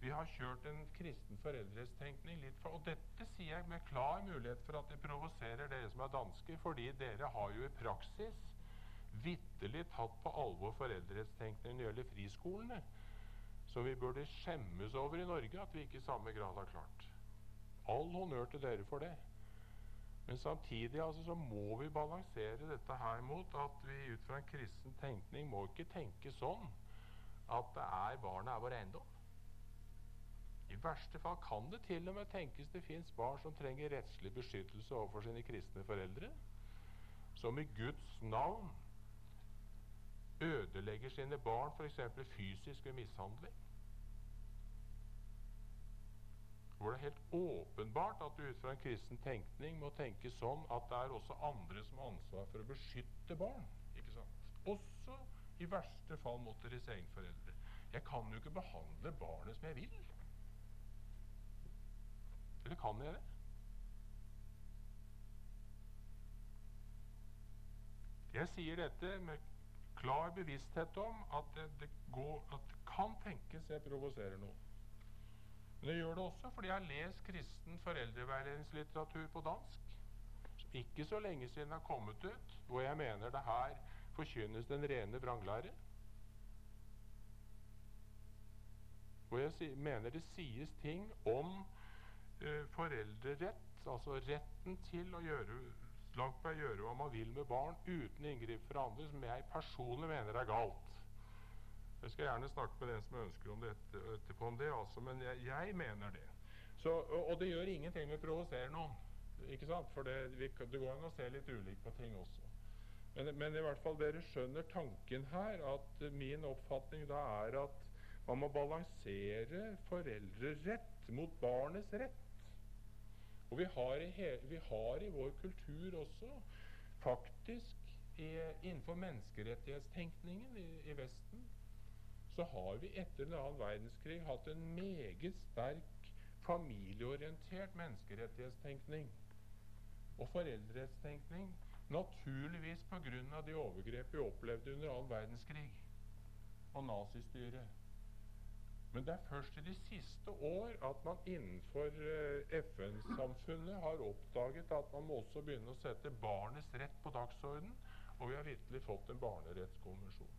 vi har kjørt en kristen foreldrestenkning litt for Og dette sier jeg med klar mulighet for at det provoserer dere som er danske, fordi dere har jo i praksis vitterlig tatt på alvor foreldrestenkningen når det gjelder friskolene, som vi burde skjemmes over i Norge at vi ikke i samme grad har klart. All honnør til dere for det. Men samtidig altså, så må vi balansere dette her mot at vi ut fra en kristen tenkning må ikke tenke sånn at det er barnet er vår eiendom. I verste fall kan det til og med tenkes det fins barn som trenger rettslig beskyttelse overfor sine kristne foreldre, som i Guds navn ødelegger sine barn f.eks. fysisk ved mishandling. hvor det er helt åpenbart at du ut fra en kristen tenkning må tenke sånn at det er også andre som har ansvar for å beskytte barn. ikke sant? Også i verste fall mot deres. Jeg kan jo ikke behandle barnet som jeg vil. Eller kan jeg det? Jeg sier dette med klar bevissthet om at det, det, går, at det kan tenkes jeg provoserer noen. Men jeg gjør det også fordi jeg har lest kristen foreldreveiledningslitteratur på dansk, ikke så lenge siden har kommet ut, hvor jeg mener det her forkynnes den rene vranglære. Hvor jeg mener det sies ting om eh, foreldrerett, altså retten til å gjøre langt på gjøre hva man vil med barn uten inngrip fra andre, som jeg personlig mener er galt. Jeg skal gjerne snakke med den som ønsker om det etterpå om det, altså, men jeg, jeg mener det. Så, og, og, det gjør ingenting med å provosere noen, ikke sant? for det, vi, det går an å se litt ulikt på ting også. Men, men, i hvert fall dere skjønner tanken her, at min oppfatning da er at man må balansere foreldrerett mot barnets rett. Og vi har i, vi har i vår kultur også faktisk i, innenfor menneskerettighetstenkningen i, i, Vesten så har vi etter den annen verdenskrig hatt en meget sterk familieorientert menneskerettighetstenkning og foreldrerettstenkning. Naturligvis pga. de overgrep vi opplevde under annen verdenskrig og nazistyret. Men det er først i de siste år at man innenfor eh, FN-samfunnet har oppdaget at man må også begynne å sette barnets rett på dagsorden, og vi har virkelig fått en barnerettskonvensjon.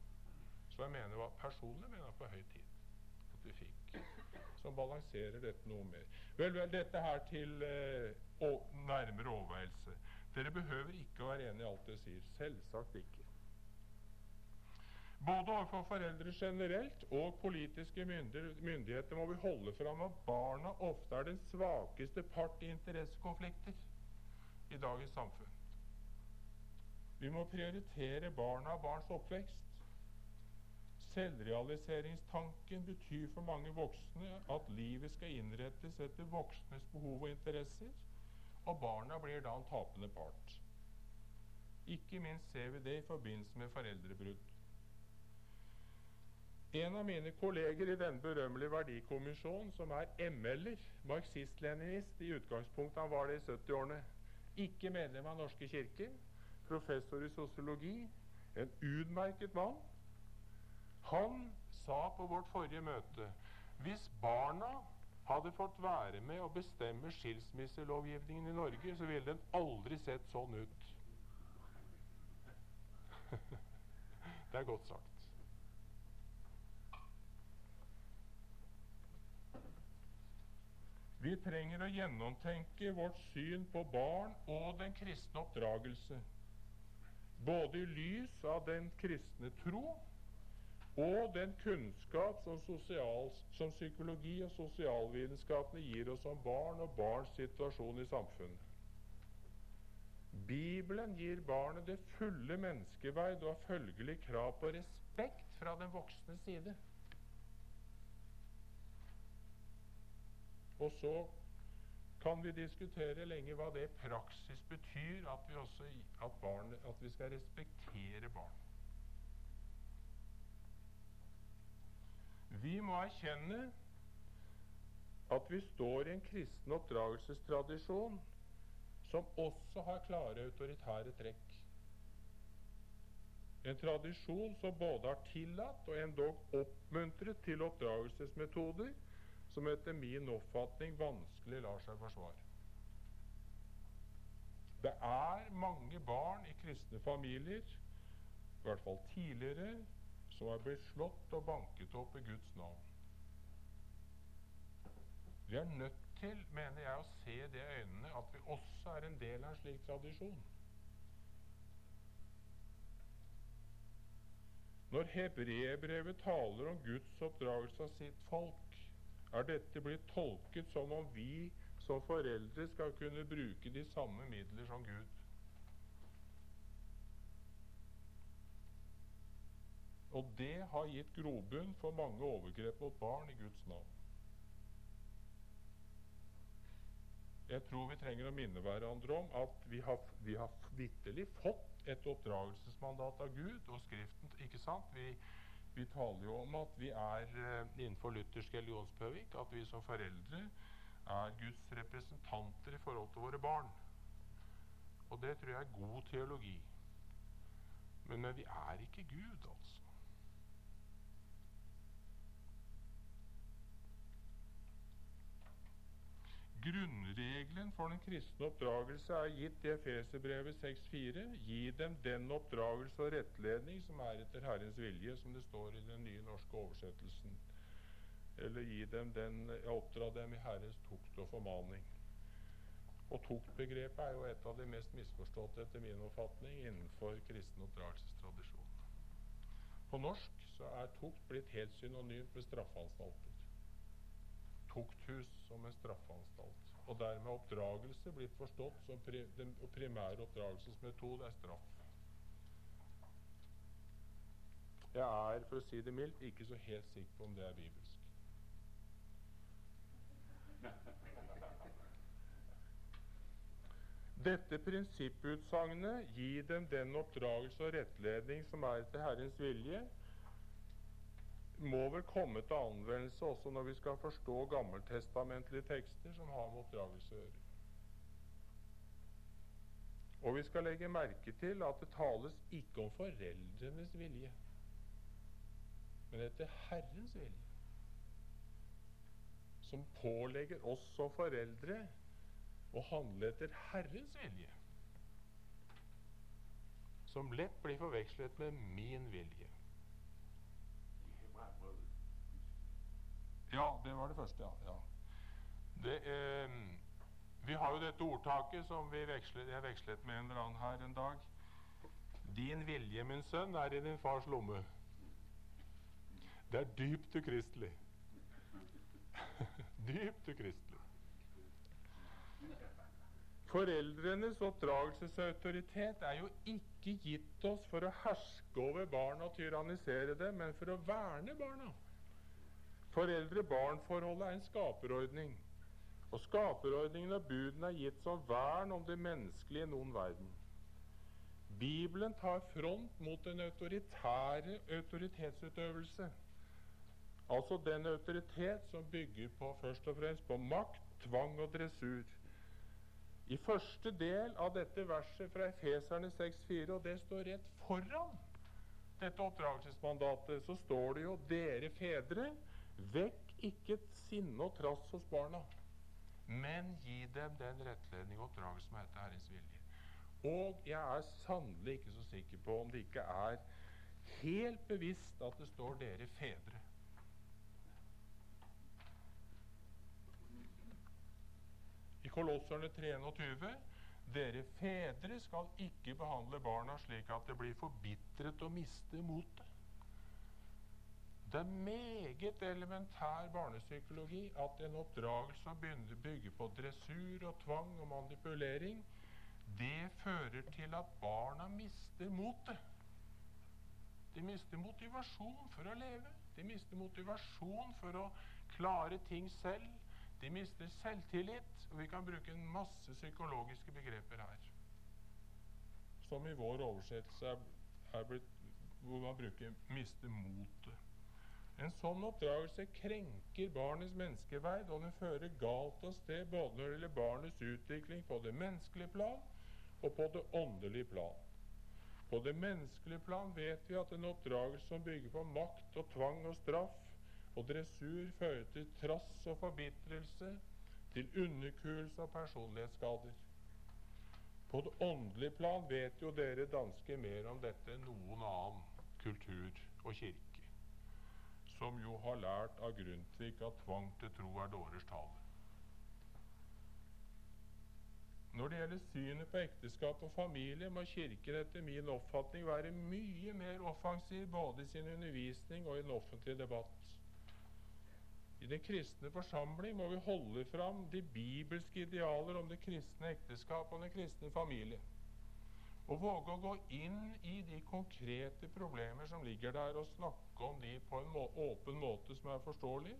Så jeg mener personlig mener på høy tid at vi fikk, som balanserer dette noe mer. Vel, vel, dette her til eh, nærmere overveielse. Dere behøver ikke å være enig i alt jeg sier. Selvsagt ikke. Både overfor foreldre generelt og politiske myndigheter må vi holde fram at barna ofte er den svakeste part i interessekonflikter i dagens samfunn. Vi må prioritere barna og barns oppvekst. Selvrealiseringstanken betyr for mange voksne at livet skal innrettes etter voksnes behov og interesser, og barna blir da en tapende part. Ikke minst ser vi det i forbindelse med foreldrebrudd. En av mine kolleger i denne berømmelige verdikommisjonen, som er ML-er, marxist-leninist i utgangspunktet, han var det i 70-årene, ikke medlem av Norske kirke, professor i sosiologi, en utmerket mann, han sa på vårt forrige møte hvis barna hadde fått være med å bestemme skilsmisselovgivningen i Norge, så ville den aldri sett sånn ut. det er godt sagt. Vi trenger å gjennomtenke vårt syn på barn og den kristne oppdragelse, både i lys av den kristne tro og den kunnskap som, sosial, som psykologi og sosialvitenskapene gir oss om barn og barns situasjon i samfunnet. Bibelen gir barnet det fulle menneskeverd og har følgelig krav på respekt fra den voksne side. Og så kan vi diskutere lenge hva det i praksis betyr at vi, også, at, barn, at vi skal respektere barn. Vi må erkjenne at vi står i en kristen oppdragelsestradisjon som også har klare autoritære trekk. En tradisjon som både har tillatt og endog oppmuntret til oppdragelsesmetoder som etter min oppfatning vanskelig lar seg forsvare. Det er mange barn i kristne familier, i hvert fall tidligere, som er blitt slått og banket opp i Guds navn. Vi er nødt til, mener jeg, å se det i øynene at vi også er en del av en slik tradisjon. Når hebreerbrevet taler om Guds oppdragelse av sitt folk, er dette blitt tolket som om vi som foreldre skal kunne bruke de samme midler som Gud. Og det har gitt grobunn for mange overgrep mot barn i Guds navn. Jeg tror vi trenger å minne hverandre om at vi har, vi vitterlig fått et oppdragelsesmandat av Gud og Skriften. ikke sant? Vi, vi taler jo om at vi er eh, innenfor luthersk religionspøvik, at vi som foreldre er Guds representanter i forhold til våre barn. Og det tror jeg er god teologi. Men, men vi er ikke Gud, altså. Grunnregelen for den kristne oppdragelse er gitt i Efeserbrevet 6,4. Gi dem den oppdragelse og rettledning som er etter Herrens vilje, som det står i den nye norske oversettelsen. Eller gi dem den, oppdra dem i Herrens tukt og formaning. Og tuktbegrepet er jo et av de mest misforståtte etter min oppfatning innenfor kristen oppdragelsestradisjon. På norsk så er tukt blitt helt synonymt med straffeanstalter tukthus som en straffeanstalt. Og dermed oppdragelse blitt forstått som pri, den primære oppdragelsesmetode er straff. Jeg er, for å si det mildt, ikke så helt sikker på om det er bibelsk. Dette prinsipputsagnet gir dem den oppdragelse og rettledning som er etter Herrens vilje, må vel komme til anvendelse også når vi skal forstå gammeltestamentlige tekster som har med oppdragelse å gjøre. Og vi skal legge merke til at det tales ikke om foreldrenes vilje, men etter Herrens vilje. Som pålegger oss som foreldre å handle etter Herrens vilje. Som lett blir forvekslet med min vilje. Ja, det var det første, ja. Det, eh, vi har jo dette ordtaket som vi vekslet, jeg vekslet med en eller annen her en dag. Din vilje, min sønn, er i din fars lomme. Det er dypt ukristelig. dypt ukristelig. Foreldrenes oppdragelsesautoritet er jo ikke gitt oss for å herske over barna og tyrannisere dem, men for å verne barna. Foreldre-barn-forholdet er en skaperordning. Og skaperordningen og budene er gitt som vern om det menneskelige i noen verden. Bibelen tar front mot den autoritære autoritetsutøvelse. Altså den autoritet som bygger på først og fremst på makt, tvang og dressur. I første del av dette verset fra Efeserne 6,4, og det står rett foran dette oppdragelsesmandatet, så står det jo 'dere fedre' Vekk ikke sinne og trass hos barna, men gi dem den rettledning og oppdragelse som heter Herrens vilje. Og jeg er sannelig ikke så sikker på om det ikke er helt bevisst at det står 'dere fedre'. I Kolosserne 23 dere fedre skal ikke behandle barna slik at det blir forbitret og miste motet. Det er meget elementær barnepsykologi at en oppdragelse som bygge på dressur og tvang og manipulering, det fører til at barna mister motet. De mister motivasjon for å leve. De mister motivasjon for å klare ting selv. De mister selvtillit. Og vi kan bruke en masse psykologiske begreper her. Som i vår oversettelse er, er blitt, hvor man bruker 'miste motet'. En sånn oppdragelse krenker barnets menneskeverd, og den fører galt av sted både når det gjelder barnets utvikling på det menneskelige plan og på det åndelige plan. På det menneskelige plan vet vi at en oppdragelse som bygger på makt og tvang og straff og dressur, fører til trass og forbitrelse, til underkuelse og personlighetsskader. På det åndelige plan vet jo dere danske mer om dette enn noen annen kultur og kirke som jo har lært av Grundtvig at tvang til tro er dårers tale. Når det gjelder synet på ekteskap og familie, må Kirken etter min oppfatning være mye mer offensiv både i sin undervisning og i den offentlige debatt. I den kristne forsamling må vi holde fram de bibelske idealer om det kristne ekteskap og den kristne familie. Og våge å gå inn i de konkrete problemer som ligger der, og snakke om de på en må åpen måte som er forståelig.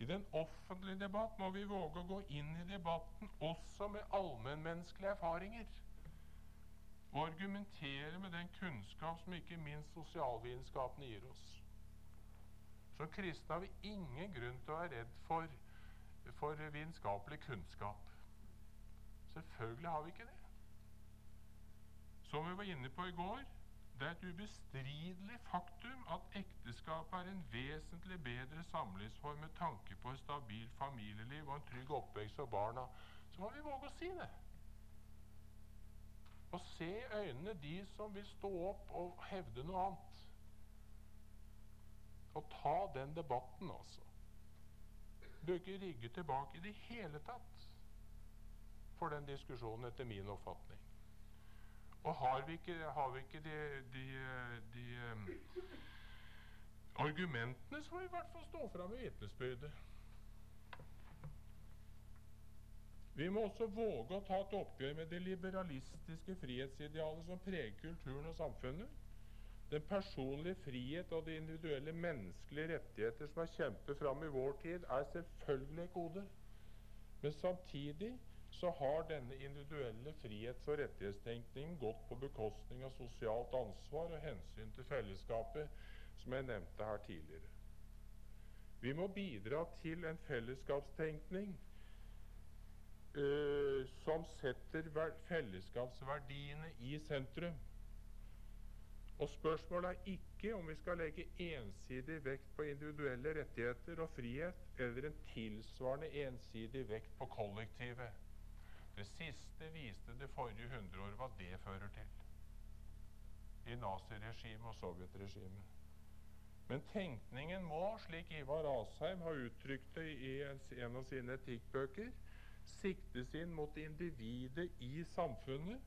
I den offentlige debatt må vi våge å gå inn i debatten også med allmennmenneskelige erfaringer. Og argumentere med den kunnskap som ikke minst sosialvitenskapene gir oss. Som kristne har vi ingen grunn til å være redd for for vitenskapelig kunnskap. Selvfølgelig har vi ikke det. Som vi var inne på i går, det er et ubestridelig faktum at ekteskapet er en vesentlig bedre samlivsform med tanke på et stabilt familieliv og en trygg oppvekst for barna. Så må vi våge å si det. Og se i øynene de som vil stå opp og hevde noe annet. Og ta den debatten, altså. Bør ikke tilbake i det hele tatt for den diskusjonen, etter min oppfatning. Og har vi ikke, har vi ikke de, de, de um, argumentene, så må vi i hvert fall stå fram i vitnesbyrdet. Vi må også våge å ta et oppgjør med det liberalistiske frihetsidealet som preger kulturen og samfunnet. Den personlige frihet og de individuelle menneskelige rettigheter som er kjempet fram i vår tid, er selvfølgelig et gode. Men samtidig så har denne individuelle frihets- og rettighetstenkningen gått på bekostning av sosialt ansvar og hensyn til fellesskapet, som jeg nevnte her tidligere. Vi må bidra til en fellesskapstenkning uh, som setter fellesskapsverdiene i sentrum. Og Spørsmålet er ikke om vi skal legge ensidig vekt på individuelle rettigheter og frihet, eller en tilsvarende ensidig vekt på kollektivet. Det siste viste det forrige hundreår hva det fører til. I naziregimet og sovjetregimet. Men tenkningen må, slik Ivar Asheim har uttrykt det i en av sine etikkbøker, siktes inn mot individet i samfunnet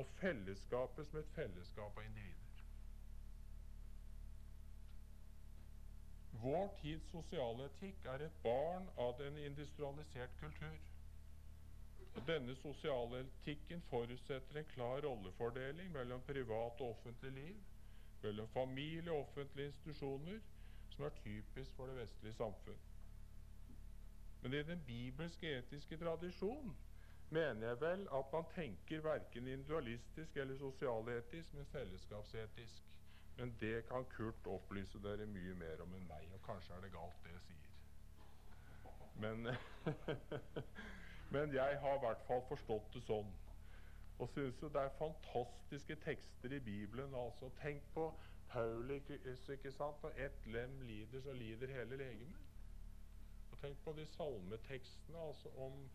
og fellesskapet som et fellesskap av individer. Vår tids sosialetikk er et barn av en industrialisert kultur. Denne sosiale etikken forutsetter en klar rollefordeling mellom privat og offentlig liv, mellom familie og offentlige institusjoner, som er typisk for det vestlige samfunn. Men i den bibelske etiske tradisjon mener jeg vel at man tenker verken individualistisk eller sosialetisk, men fellesskapsetisk. Men det kan Kurt opplyse dere mye mer om enn meg, og kanskje er det galt, det jeg sier. Men Men jeg har i hvert fall forstått det sånn. Og syns jo det er fantastiske tekster i Bibelen. altså Tenk på Paulus, ikke sant? Når ett lem lider, så lider hele legemet. Og tenk på de salmetekstene altså om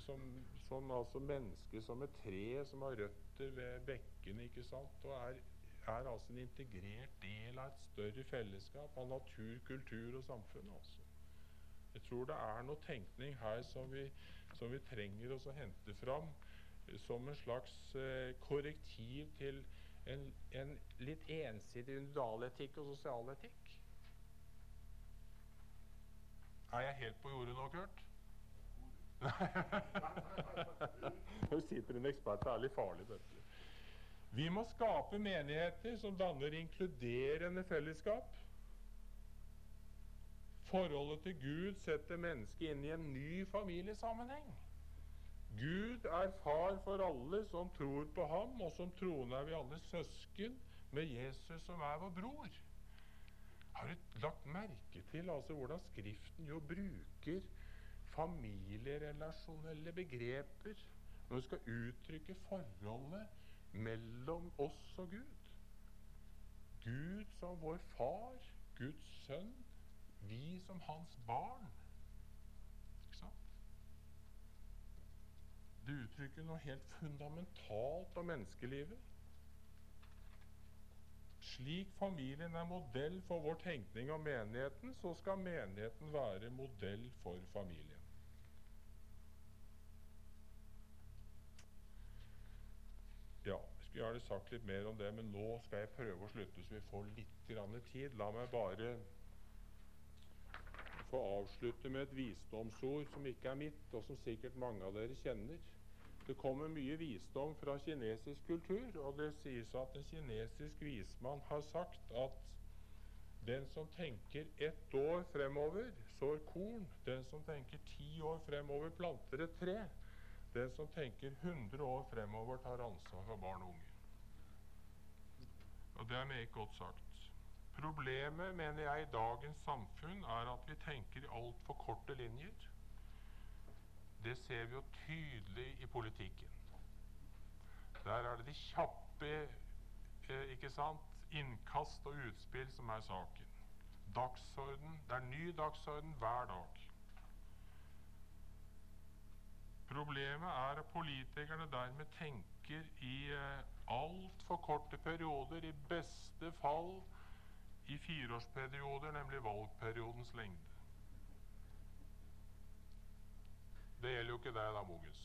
som, som altså mennesker som et tre som har røtter ved bekkene, ikke sant? Og er, er altså en integrert del av et større fellesskap av natur, kultur og samfunn. altså. Jeg tror det er noe tenkning her som vi som vi trenger å hente fram som en slags eh, korrektiv til en, en litt ensidig individualetikk og sosialetikk. Er jeg helt på jordet nå, Kurt? Nå sitter en ekspert. Det er litt farlig, dette. Vi må skape menigheter som danner inkluderende fellesskap. Forholdet til Gud setter mennesket inn i en ny familiesammenheng. Gud er far for alle som tror på ham, og som troende er vi alle søsken med Jesus som er vår bror. Har du lagt merke til altså hvordan Skriften jo bruker familierelasjonelle begreper når du skal uttrykke forholdet mellom oss og Gud? Gud som vår far, Guds sønn, vi som hans barn. Ikke sant? Det uttrykker noe helt fundamentalt av menneskelivet. Slik familien er modell for vår tenkning om menigheten, så skal menigheten være modell for familien. Ja, jeg skulle gjerne sagt litt mer om det, men nå skal jeg prøve å slutte så vi får litt tid. La meg bare få avslutte med et visdomsord som ikke er mitt, og som sikkert mange av dere kjenner. Det kommer mye visdom fra kinesisk kultur, og det sies at en kinesisk vismann har sagt at den som tenker ett år fremover, sår korn. Den som tenker ti år fremover, planter et tre. Den som tenker 100 år fremover, tar ansvar for barn og unge. Og det er meget godt sagt. Problemet, mener jeg, i dagens samfunn er at vi tenker i altfor korte linjer. det ser vi jo tydelig i politikken. Der er det de kjappe eh, ikke sant, innkast og utspill som er saken. Dagsorden. Det er ny dagsorden hver dag. Problemet er at politikerne dermed tenker i eh, altfor korte perioder, i beste fall i fireårsperioder, nemlig valgperiodens lengde. Det gjelder jo ikke deg da, Mogens.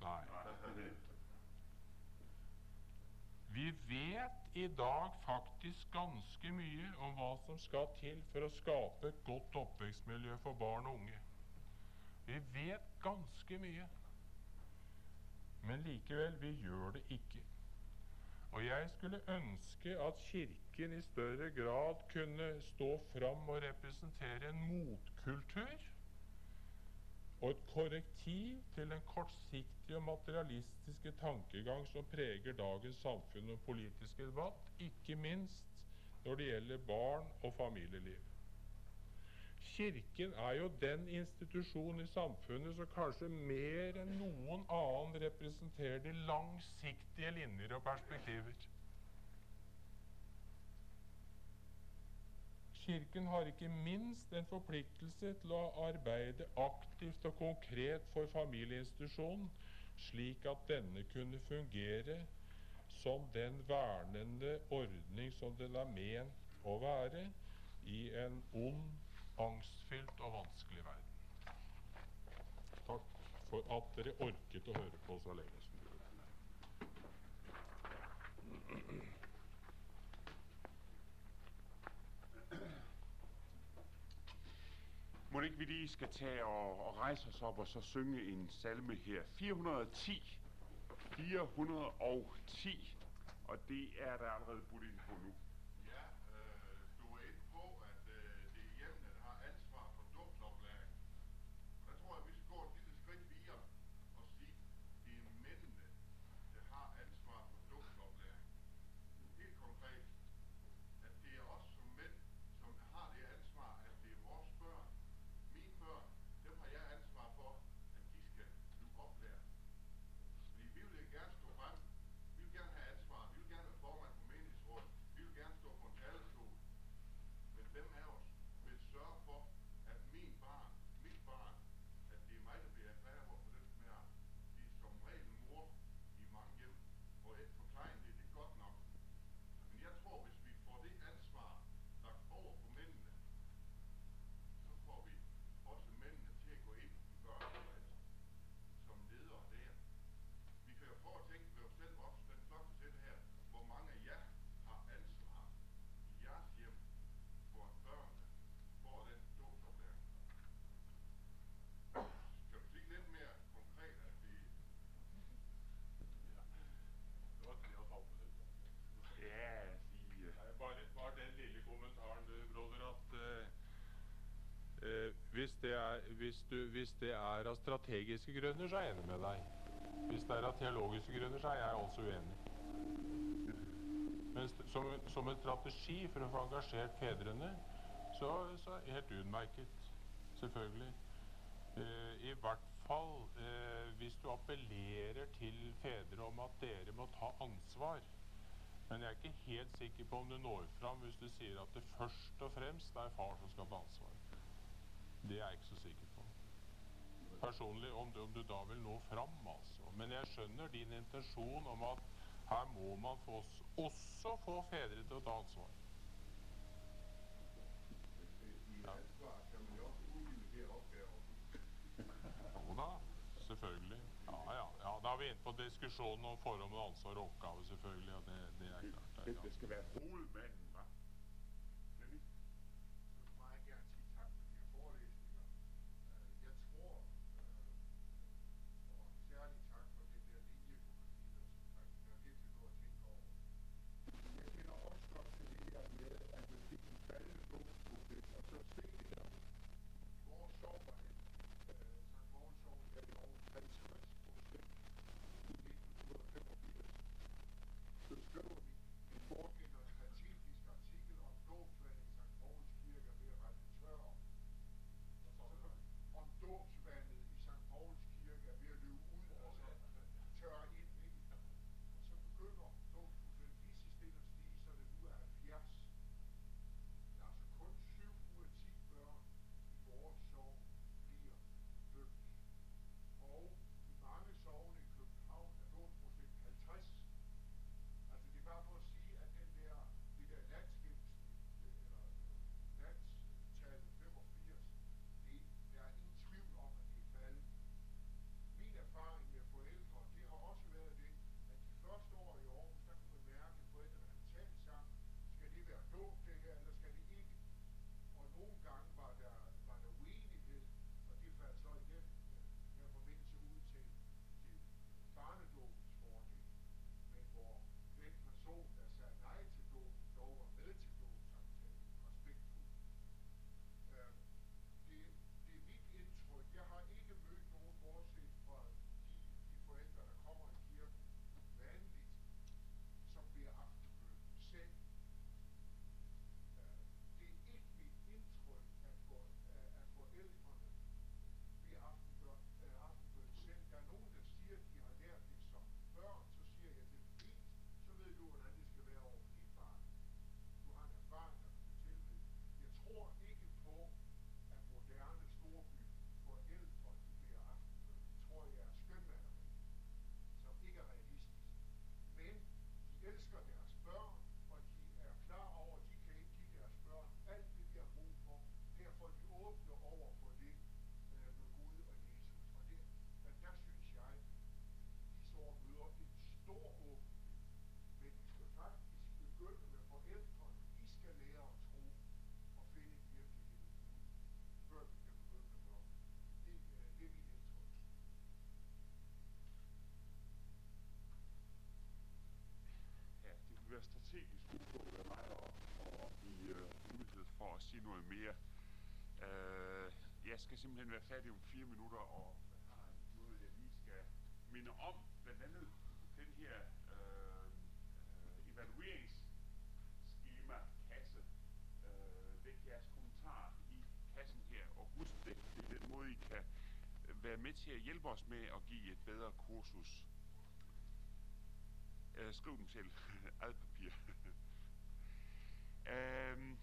Nei. Vi vet i dag faktisk ganske mye om hva som skal til for å skape et godt oppvekstmiljø for barn og unge. Vi vet ganske mye. Men likevel, vi gjør det ikke. Og jeg skulle ønske at Kirken i større grad kunne stå fram og representere en motkultur og et korrektiv til den kortsiktige og materialistiske tankegang som preger dagens samfunn og politiske debatt, ikke minst når det gjelder barn og familieliv. Kirken er jo den institusjon i samfunnet som kanskje mer enn noen annen representerer de langsiktige linjer og perspektiver. Kirken har ikke minst en forpliktelse til å arbeide aktivt og konkret for familieinstitusjonen, slik at denne kunne fungere som den vernende ordning som den er ment å være i en ond, angstfylt og vanskelig verden. Takk for at dere orket å høre på så lenge som dere gjorde. Må det ikke vi lige skal tage og, og rejse os op og så synge en salme her. 410. 410. Og det er der allerede budt ind på nu. Ja, øh, du er inde på, at øh, det er hjemmene, der har ansvar for dåbsoplæring. Og der tror jeg, vi skal gå et lille skridt videre og sige, det er mændene, der har ansvar for dåbsoplæring. Helt konkret, at det er os som mænd, som har det ansvar, at det er vores børn. Mine børn, dem har jeg ansvar for, at de skal blive oplært. Fordi vi vil gerne stå frem. Vi vil gerne have ansvar. Vi vil gerne være formand for menighedsrådet. Vi vil gerne stå på en talerstol. Men hvem af os vil sørge for, at min barn, mit barn, at det er mig, der bliver fader på den her. Det er som regel mor i mange hjem. Og et forklaring det, det er godt nok. Men jeg tror, hvis vi får det ansvar lagt over på mændene, så får vi også mændene til at gå ind i børnearbejdet som ledere der. Vi kan jo prøve at tænke ved os selv også, den flotte sæt her, hvor mange af jer har ansvar i jeres hjem for at børnene får den dåbsoplæring. Kan du sige lidt mere konkret, at vi... Det var tre og et halvt minutt. Ja, de, øh, Nei, bare, bare den lille kommentaren, du, broder, at eh, eh, hvis, det er, hvis, du, hvis det er av strategiske grunner, så er jeg enig med deg. Hvis det er av teologiske grunner, så er jeg altså uenig. Men som, som en strategi for å få engasjert fedrene, så, så er det helt utmerket. Selvfølgelig. Eh, I hvert fall eh, hvis du appellerer til fedre om at dere må ta ansvar. Men jeg er ikke helt sikker på om du når fram hvis du sier at det først og fremst er far som skal ta ansvar. Det er jeg ikke så sikker på. Personlig om du, om du da vil nå fram, altså. Men jeg skjønner din intensjon om at her må man få, også få fedre til å ta ansvar. Man jo da, selvfølgelig. Ja, ja, ja. Da er vi inne på diskusjonen om forhold mellom ansvar og oppgave, selvfølgelig. og det, det er klart. Det er jeg skal simpelthen være færdig om fire minutter, og har noget, jeg lige skal minde om. Blandt andet den her øh, øh, evalueringsskema kasse. Øh, læg jeres kommentarer i kassen her, og husk det, det er den måde, I kan være med til at hjælpe os med at give et bedre kursus. Øh, skriv dem selv. Eget papir. øh,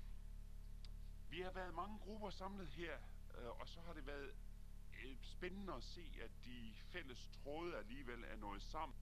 vi har været mange grupper samlet her, øh, og så har det været øh, spændende at se, at de fælles tråde alligevel er nået sammen.